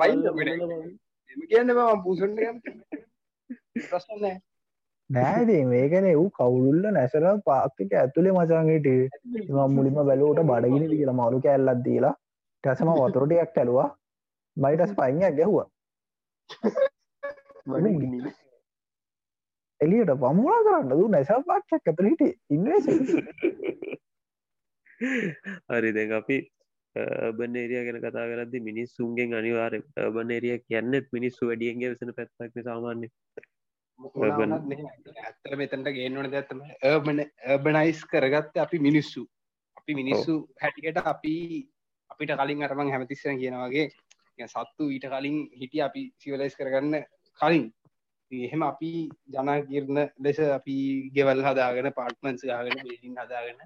Speaker 1: කියන්න ම පූසන්ට ප්‍රශ්න නෑ
Speaker 2: නෑති මේකන වූ කවුල්ල නැසර පාක්තික ඇතුළේ මචන්ගේට ම මුලින්ම බැලෝට බඩගිනි කියලා මලු කැල්ලත් දීලා. ටැසම වතුරටයක් කැලවා බයිටස් පයියක් ගැහ්වා. එලියට පමුණා කරන්න. දු නැසල් පාක්ෂක් ඇතර හිට ඉන්වේස.
Speaker 3: හරි දැන් අපි බන් ඒරිය ගැන කතා කරදදි මිනිස්සුන්ගෙන් අනිවාර බන් ඒරිය කියන්නෙත් මිනිස්සු වැඩියන්ගේ වෙසන පැත්වක්න සාමාන්‍ය
Speaker 1: ඇත්තර මෙතැන්ට ගේනවන ඇත්තම ඒබන ඒබනයිස් කරගත්ත අපි මිනිස්සු. අපි මිනිස්සු හැටිකට අපි අපිට කලින් අරමං හැමතිස්සන කියනවාගේ සත්තු ඊට කලින් හිටිය අපි සිවලයිස් කරගන්න කලින්. එහෙම අපි ජනගිරණ ලෙස අපි ගෙවල් හදාගෙන පාර්ට්මන්ස් ගාගෙන බේලින් හදාගෙන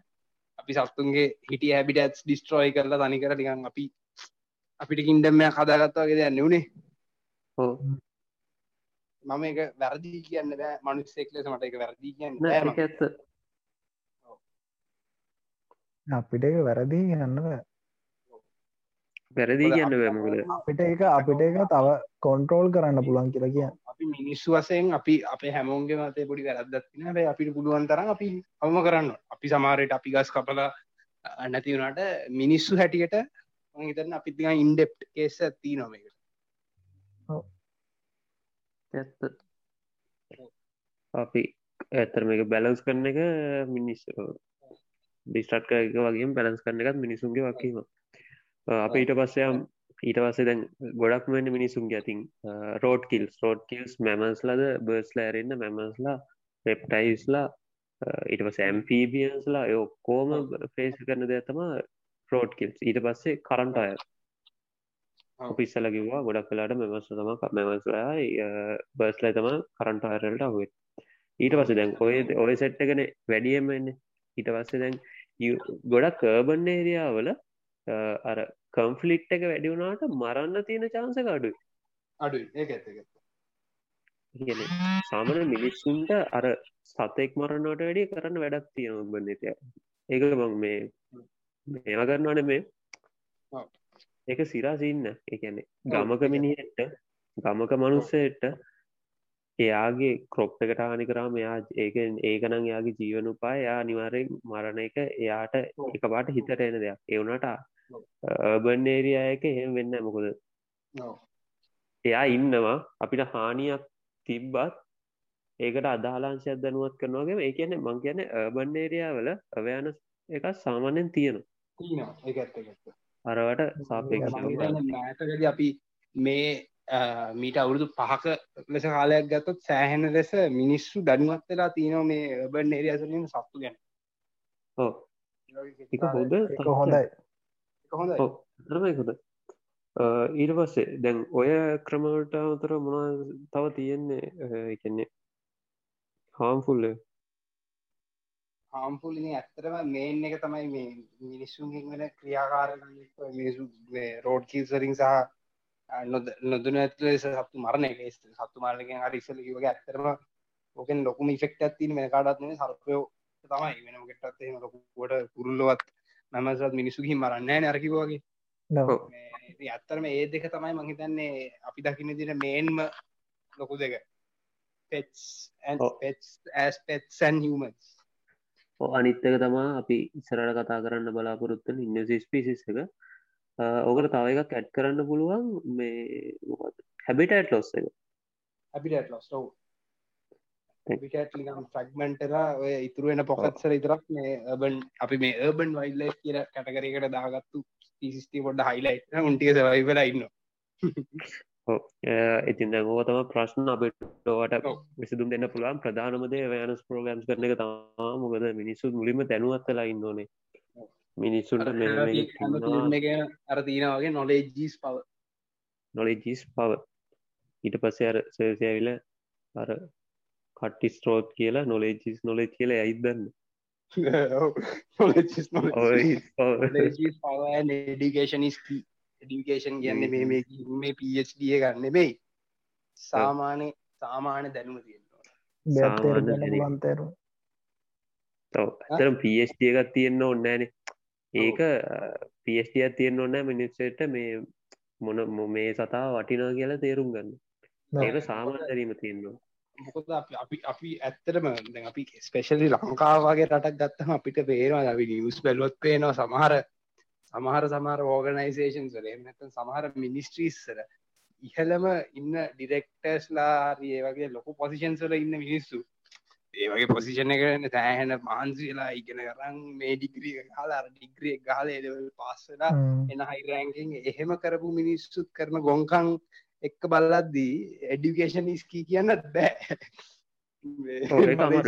Speaker 1: අපි සත්තුන්ගේ හිටිය හැබිට ඇස් ඩිස්ට්‍රෝයි කරලා තනි කර ටිකන් අපි අපිට කින්ඩම්මය හදාගත්තාගේ දෙයන්න වනේ
Speaker 3: හෝ
Speaker 1: මම එක වැරදි කියන්න බෑ. මනුස්සෙක් ලෙස මට එක වැරදි කියන්න බෑ
Speaker 3: ඇත්ත.
Speaker 2: අපිට එක වැරදි ගන්න
Speaker 3: වැරදි කියන්න බෑමකද
Speaker 2: අපිට එක අපිට එක තව කොන්ට්‍රෝල් කරන්න පුළුවන් කියලා කිය
Speaker 1: අපි මිනිස්සු වසයෙන් අපි අපේ හැමෝන්ගේ මතේ පොඩි වැරදත්තින බෑ අපිට පුළුවන් තරම් අපි අවම කරන්න අපි සමාරයට අපි ගස් කපලා නැති වුණට මිනිස්සු හැටියට මං හිතන්න අපිත් ඉන්ඩෙප් කේස ඇති නොමක
Speaker 3: ඇත්ත. අපි ඇතරම එක බැලන්ස් කරන එක මිනිස් ඩිස්ටට් එක වගේ බැලන්ස් කරන එකත් මිනිසුන්ගේ වකීම අප ඊට පස්සයම් ඊට පස්සේ දැන් ගොඩක් වෙන්න මිනිසුන්ගේ ඇතින් road kills road kills mammals ලද බර්ස් ලෑරන්න මැමස්ලා පෙප්ටයිස්ලා ඊට පස ඇම්පීබියන්ස්ලා ඔක්කෝම ෆේස් කරන දෙතම රෝඩ් කිල්ස් ඊට පස්සේ කරන්ට අය
Speaker 1: ඔව්.
Speaker 3: පිස්සල කිවවා ගොඩක් කලාට මෙමස් තම මෙමස්ලා බර්ස්ලයි තම කරන්ට අයරලට අහුවේ ඊට පස්ස දැන් ඔය ඔය සෙට්ටගෙන වැඩියම එන්න ඊට පස්සේ දැන් ගොඩක් කර්බන් ඒරියාවල අර කම්ෆලිට් එක වැඩි වුණාට මරන්න තියෙන චාන්ස අඩුයි.
Speaker 1: අඩු ඒ
Speaker 3: සාමන මිනිස්සුන්ට අර සතෙක් මරන්නට වැඩිය කරන්න වැඩක් තියෙන බන්නතය ඒක මං මේ මේවා කරන්නවන මේ ඒක සිරාසින්න එකන්නේ ගමක මිනිහෙට්ට ගමක මනුස්සයට එයාගේ ක්‍රොප් එකට හානි කරාම එයා ඒක ඒකනම් එයාගේ ජීවන උපා එයා නිවාරයෙන් මරණ එක එයාට එක පාට හිතට එන දෙයක්. එවුනට බන් ඒරියයක එහෙම වෙන්න මොකොද? එයා ඉන්නවා අපිට හානියක් තිබ්බත් ඒකට අදාලාංශයක් දැනුවත් කරනවාගේ ඒ කියන්නේ මං කියන බන්නේරයාවල අවයාන එක සාමාන්‍යෙන් තියෙන
Speaker 1: තියනවා. ඒක ඇත්ත ඇත්ත
Speaker 3: අරවට සාපේක්ෂ
Speaker 1: අපි මේ මීට අවුරුදු පහක ලෙස කාලයක් ගත්තොත් සෑහෙන ලෙස මිනිස්සු දැනුවත් වෙලා තියනවා මේ බන් එරියසලින් සත්තු ගැන.
Speaker 3: ඕ එක හොද
Speaker 2: හොඳයි.
Speaker 1: හොඳ
Speaker 3: තරමයි හොඳ. ඊට පස්සේ දැන් ඔය ක්‍රමට අතර මොනා තව තියෙන්නේ? එකන්නේ හාම්ෆුල්ල
Speaker 1: හාම්පුලින ඇත්තරම මේන් එක තමයි මේ මිනිස්සුන්ගෙන් වෙන ක්‍රියාකාර මිනිසු රෝඩ් කීසරින් සහ නොදන ඇතුල සත්තු මරණ එක. සත්තු මාරලකින් හරි ඉස්සල කිවගේ ඇත්තරම ඕකෙන් ලොකුම ඉෆෙක්ට ඇත්තින මේ කාඩත්න සර්පයෝ තමයි. වෙනම කෙටත් එහෙම ලොකුවට පුරුල්ලොවත් නමසත් මිනිසුගහි මරන්න නරකිවගේ ඇත්තරම ඒ දෙක තමයි මහිතන්නේ අපි දකින්න දින මේන්ම ලොකු දෙක. පෙස් ඇස් පෙත්සන් හමස්
Speaker 3: අනිත්තක තමා අපි ඉස්සරට කතා කරන්න බලාපොරොත්තන ඉන්නසිස් පිසිස් එක. ඕකට තව එකක් ඇඩ් කරන්න පුළුවන් මේ හැබිට ඇට් ලොස් එක.
Speaker 1: හැබිට ලොස් ෆ්‍රක්මෙන්ටලා ඔය ඉතුරුවෙන පොකත්සර ඉතරක් මේ බන් අපි මේ ඒබන් වයිල්ල කියර කටකරකට දාගත්තු පිසිස්ටි පොඩ්ඩ හයිලයිට උන්ටිය සවයිවෙලා ඉන්න
Speaker 3: ඉතින් දැගෝ තම ප්‍රශ්න අපිටට විසිදුම් දෙන්න පුළුවන්. ප්‍රධානමදේ වෑනස් ප්‍රෝගම්ස් කරන එක තමා මොකද මිනිස්සු මුලිම දැනුවත්තලා ඉන්නඕනේ මිනිස්සුන්ට
Speaker 1: අර තියනවගේ නොලේජීස් පව
Speaker 3: නොලේජීස් පව ඊට පස්සේ අර සේවිල අර කට්ටි ස්ට්‍රෝත් කියලා නොලේජිස් නොලෙ කියල ඇයිදන්න
Speaker 1: ඩිකේෂන් ඩිකේෂන් කියන්න මේ මේ මේ පD ගන්න බෙයි සාමානය සාමාන්‍ය දැනුම
Speaker 2: බන්තරු
Speaker 3: ඇතරම් පD එකත් තියෙන්න්න ඔන්නෑනේ ඒක පD තියෙන්න්න ඔන්න මිනිස්සට මේ මොන මේ සතා වටිනා කියලා තේරුම් ගන්න. ඒක සාමාන්‍ය දැරීම තියෙන්නවා
Speaker 1: මොකද අපි අපි ඇත්තටම දැන් අපි ස්පෙශලි ලංකාවගේ රටක් ගත්තම අපිට පේනවා අපි නිවස් බැලුවත් පේනවා සමහර සමහර සමහර ඕගනයිසේෂන් වල එමනත සමහර මිනිස්ට්‍රීස්සර ඉහළම ඉන්න ඩිරෙක්ටර්ස්ලා හරි ඒ වගේ ලොකු පොසිෂන්ස් වල ඉන්න මිනිස්සු. ඒ වගේ පොසිෂණ එකන තෑහෙන මහන්සි වෙලා ඉගෙන කරන් මේ ඩිග්‍රිය කාලා ඩිග්‍රිය ගාල එලවල් පාස්සලා එන හයිරෑන්කින් එහෙම කරපු මිනිස්සුත් කරන ගොංකං එක්ක බල්ලද්දී එඩිකේෂන් ස්කී කියන්නත් බෑ.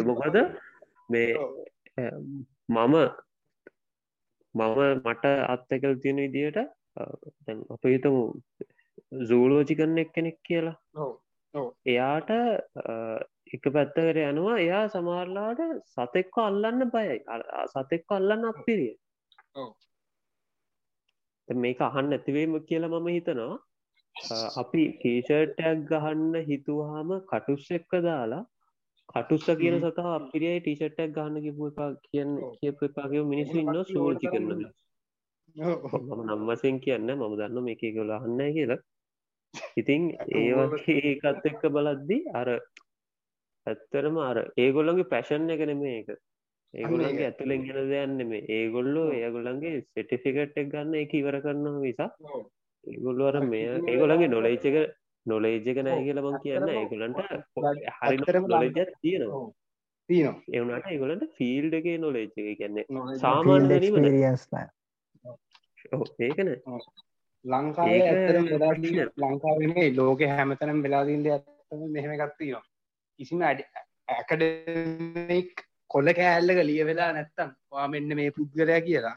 Speaker 3: මොකද? මේ මම මම මට අත්තකල් තියෙන විදියට අප හිතමු සූලෝජි කරන එක් කෙනෙක් කියලා. එයාට එක පැත්තකට යනවා. එයා සමාරලාට සතෙක්ක අල්ලන්න බයයි. සතෙක්ක අල්ලන්න අපිරිය මේක අහන්න ඇතිවීම කියලා මම හිතනවා. අපි ටීෂර්ටයක් ගහන්න හිතුවාම කටුස් එක්ක දාලා කටුස්ස කියන සතා අපිරියයි ටීෂට්ටක් ගන්න කිපු එපා කියන්න කියප එපාගේ මිනිස්සු ඉන්න සෝර්ජි කරනද මම නම්වසෙන් කියන්න මම දන්න මේක කොලාහන්න කියලා. ඉතින් ඒවගේ ඒකත් එක්ක බලද්දි අර ඇත්තරම අර ඒගොල්ලන්ගේ පැෂන් එකන මේක ඒගොල්ලන්ගේ ඇතුළෙන් ගෙන දෙයන්න මේ ඒගොල්ලෝ ඒගොල්ලන්ගේ සෙටිෆිකට් එක් ගන්න එක ඉවර කරනවා විසා ඒගොල්ලු අර මේ ඒගොලන්ගේ නොලේචක නොලේජක නෑ කියල බං කියන්න. ඒගොලන්ට හරි නොලජ තියෙනවා.
Speaker 1: තියනවා.
Speaker 3: එවනට ඒගොලන්ට ෆිල්ඩ එක නොලේජ කියන්නේ සාමාන්‍ය
Speaker 2: රියස්
Speaker 3: ඒකන
Speaker 1: ලංකාව ඇතරම ලංකාවනේ ලෝක හැමතනම් වෙලාදීන්ද ඇත්තම මෙහෙම ගත්තිනවා කිසිම ඇකඩෙක් කොල්ල කෑල්ලක ලිය වෙලා නැත්තම් වා මෙන්න මේ පුද්ගලයා කියලා.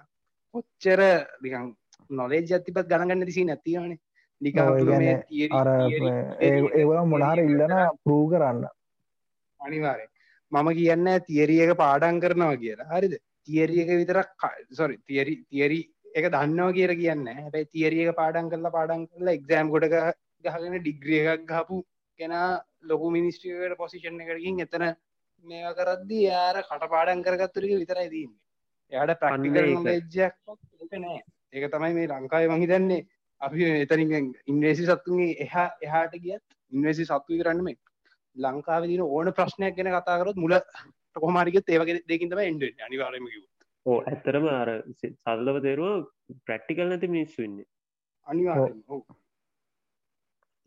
Speaker 1: ඔච්චර දිකං නොලේජ ඇතිපත් ගණගන්න දිසි නැතිවනේ
Speaker 2: අර ඒවල මොනාර ඉල්ලන පරූ කරන්න.
Speaker 1: අනිවාරය මම කියන්න තියරියක පාඩන් කරනවා කියලා. හරිද? තියරියක විතරක් සොරි තියරි තියරි එක දන්නවා කියර කියන්න. හැබයි තියරියක පාඩන් කරලා පාඩන් කරලා එක්සෑම් ගොඩ ගහගෙන ඩිග්‍රිය එකක් ගහපු කෙන ලොකු මිනිස්ට්‍රියකට පොසිෂන් එකකින් එතන මේවා කරද්දි යාර කට පාඩන් කරගත්තුරක විතරයි දන්නේ එයාට ප්‍රක්ටිකල් ජයක් නෑ. ඒක තමයි මේ ලංකායි මහිතන්නේ අපි එතනින් ඉන්වේසි සත්තුන්ගේ එහා එහාට ගියත් ඉන්වේසි සත්තු කරන්නම ලංකාව දින ඕන ප්‍රශ්නයක් ගැන කතාකරොත් මුල කොහමාරිකත් ඒවගේ දෙකින්තම එන්ඩ අනිවාරම කිව
Speaker 3: ඕ ඇත්තරම අර සල්ලව තේරුව ප්‍රක්ටිකල් නැති මිනිස්සු ඉන්න.
Speaker 1: අනිවා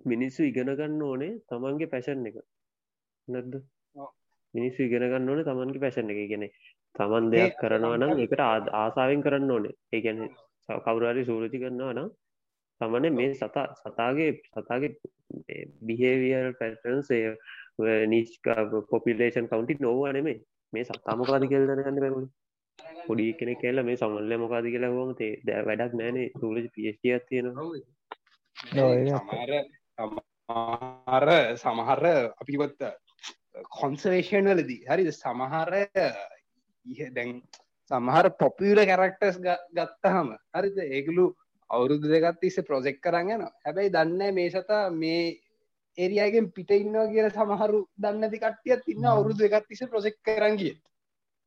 Speaker 3: මිනිස්සු ඉගෙනගන්න ඕනේ තමන්ගේ පැෂන් එක. නැද්ද? මිනිස්සු ඉගෙන ගන්න ඕනේ තමන්ගේ පැෂන් එක. ගෙන තමන් දෙයක් කරනවා නම් එකට ආසාාවෙන් කරන්න ඕනේ. ඒගැන කවුරරි සූරති කරනවා නම් තමන මේ සතා සතාගේ සතාගේ බිහේවියල් පැටන්සේ නිස්ක පොපිලේෂන් කවන්ටි නොව නෙමේ මේ සත්තාමකාද කෙල්දන ගන්න පැකුණ පොඩි කෙනෙ කෙල්ල මේ සමල්ල මොකාද කියලා හොම තේ දැ වැඩක් නෑනේ සූලජ පිස්ටිය තියෙනවා.
Speaker 2: ඔව්, ඒක
Speaker 1: සමහර සමහර සමහර අපිපත් කොන්සවේෂන් වලදී. හරිද? සමහර ඉහ දැන් සමහර පොපියල කැරක්ටර්ස් ගත්තහම හරිද? ඒගලු අවුරුදු දෙගත් තිස්ස ප්‍රොජෙක්් කරන්න හැබැයි දන්න මේ සතා මේ ඒරියගෙන් පිට ඉන්නවා කිය සමහරු දන්නති කට්ටියත් ඉන්න අවුරුදු දෙගත් තිස ප්‍රොජෙක්්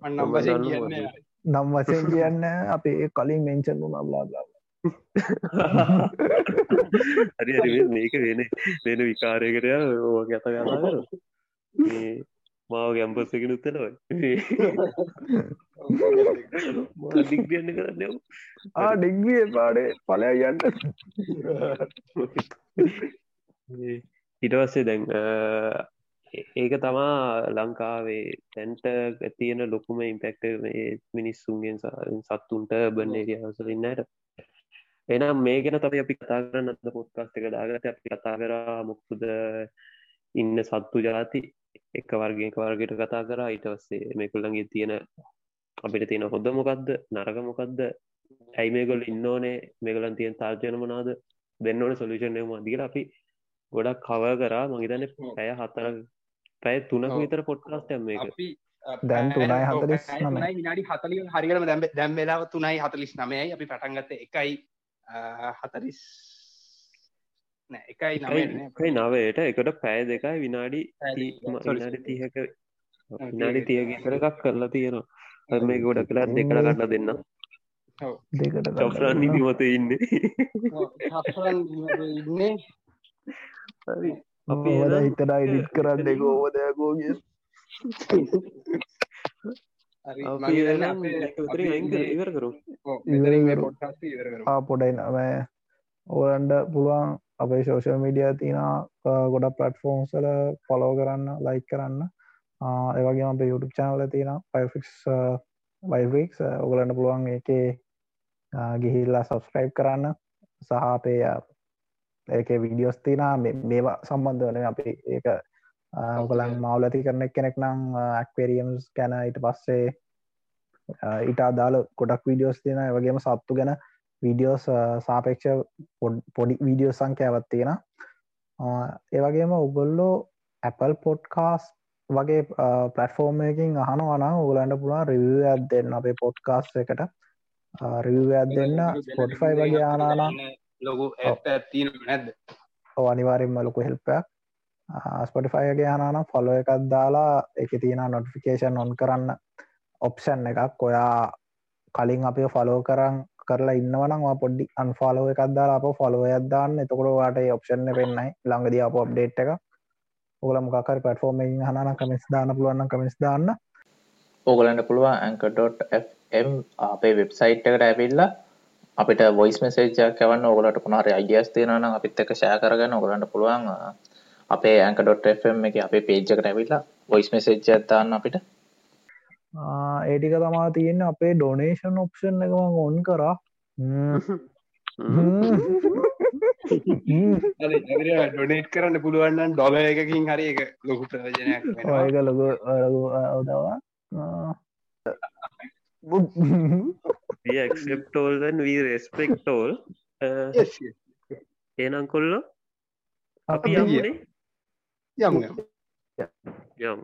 Speaker 3: මම
Speaker 1: වශයෙන්
Speaker 3: දන්නවා
Speaker 1: කියන්න.
Speaker 2: නම් වසයෙන් කියන්න අපේ කලින් මෙංචන් වුණා බ්ලාබ්ලා
Speaker 3: හරි හරි මේක වෙන වෙන විකාරයකටය ඕ ගැත කතා මාව ගැම්පස්සගෙන උත්තනව දිග්ගන්න කරන්න
Speaker 2: ආ ඩිග්ිය පාඩේ පලය යන්න.
Speaker 3: හිටවස්සේ දැන් ඒක තමා ලංකාවේ තැන්ට තියෙන ලොකුම ඉම්පෙක්ට මිනිස්සුන්ගෙන් සත්තුන්ට බන්නේරිය හසල ඉන්නට එනම් මේ ගැන තම අපි කතා කරන්න අද පොත්කාස්ට එක දාගට අපි කතා කරා මුක්කුද ඉන්න සත්තු ජාති එක වර්ගය එක වර්ගයට කතා කරා. ඊටවස්සේ මේකුල්ලන්ගේ තියෙන අපිට තියෙන හොද මොකක්ද නරක මොකක්ද ඇයි මේගොල් ඉන්න ඕනේ? මේගලන් තියෙන තාර්ජන මනාද දෙන්න ඕන සොලිෂන් මදිල අපි ගොඩක් කව කරා. මහිතන පැය හතර පැය තුනක. විතර පොට්කාස්ටම් මේක.
Speaker 1: අපි
Speaker 2: දැන් තුනයි හතලිස් නමයි.
Speaker 1: විනාඩි හතලිය හරිකම දැම් දැම් වෙලාව තුනයි හතලිස් නමයයි අපි පටන්ගත්ත එකයි නෑ එකයි
Speaker 3: කයි නවයට එකට පැය දෙකයි විනාඩි විනාඩි. තියක විනාඩි
Speaker 1: තියක.
Speaker 3: තියගේතර එකක් කරලා තියෙනවා. මේ ගොඩ කලා දෙකට ගන්න දෙන්න.
Speaker 2: දෙකට
Speaker 3: චොෆ්රන් නිමත ඉන්න.
Speaker 1: ඉන්නේ.
Speaker 3: හරි. අපි
Speaker 2: හිතට ඉඩිත් කරන්න එක ඕවදයකෝගේ
Speaker 3: ඉවර කරු.
Speaker 2: පොඩයි නම ඕලන්ඩ පුළුවන් අපේ ශෝෂල් මීඩිය තින ගොඩ පලට්ෆෝම්සල පොලෝ කරන්න ලයි කරන්න. ඒවගේ අපේ YouTube චානල තියෙන පයිෆික්ස් වයිෆික්ස් ඔගලන්න පුළුවන් ඒකේ ගිහිල්ලා සබස්ක්‍රයිබ් කරන්න. සහ අපේ ඒක විඩියෝස් තින මේවා සම්බන්ධ වන අපි ඒක ඔගලන් මවලති කරන කෙනෙක් නම් ඇක්වරියම්ස් ගැන ඊට පස්සේ ඊට අදාල ගොඩක් විඩියෝස් තියෙන වගේම සත්තු ගැන වීඩියෝස් සාපේක්ෂ පොඩි වීඩියෝ සංඛ්‍යාවත් තියෙන ඒවගේම ඔගොල්ලෝ Apple පොඩ්කාස් වගේ පලටෆෝර්ම් එකින් අහනවන ඔගලන්ට පුළුවන් රිව ඇත් දෙන්න අපේ පොඩ්කාස් එකට. රිව ඇත් දෙන්න ස්පොටිෆයි වගේ ආනානම්
Speaker 1: ලොකු ඇත් තියන නැද්ද?
Speaker 2: අනිවාරෙන්ම ලොකු හෙල්පයක් ස්පොටිෆයිගේ හනානම් ෆොලෝ එකක් දාලා එක තියෙන නොටිෆිකේෂන් ඔන් කරන්න ඔප්ෂන් එකක්. ඔයා කලින් අපි ෆලෝ කරන් කරලා ඉන්නවනවා පොඩ්ඩි අන්ෆලෝ එකක් දාලා අප ෆොලෝ අදදාන්න එතකොට වාට ඔප්ෂන්න පෙන්න්නයි ළඟද අප අප්ඩේට් එක. ඔගල මොකර පටෆෝර්ම හන කමිස් දාන්න පුළුවන්න කමිස් දාන්න.
Speaker 7: ඕගලන්ට පුළුවන් ඇංක.ම් අපේ වෙබ්සයිට් එකට ඇවිල්ලා අපිට වොයිස් මෙසේජ්ජක් කවන්න ඕගලට පුනාර අයිඩියස් තියෙනන අපිත් එක ෂය කරගන්න. ඔගලන්ට පුළුවන් අ, අපේ ඇංක.ම් එක අපේ පේජ්ජකට ඇවිල්ලා වොයිස් මෙසේජ් ඇත්තාන්න අපිට.
Speaker 2: ඒටික තමා තියෙන අපේ ඩොනේෂන් ඔප්ෂන් එකම ඔන් කරා
Speaker 1: ඩොනේට් කරන්න පුළුවන්න ඩොල එකකින් හරි එක ලොකු ප්‍රයෝජනයක් වෙනවා.
Speaker 2: ඒක ලොකු ඔදවා
Speaker 3: ක්ෂප්ටෝල්න් වී රෙස්පෙක්ටෝල්. ඒනම් කොල්ල අපි
Speaker 2: අපි
Speaker 3: යමුණේ
Speaker 1: යමු යමු.
Speaker 3: යම්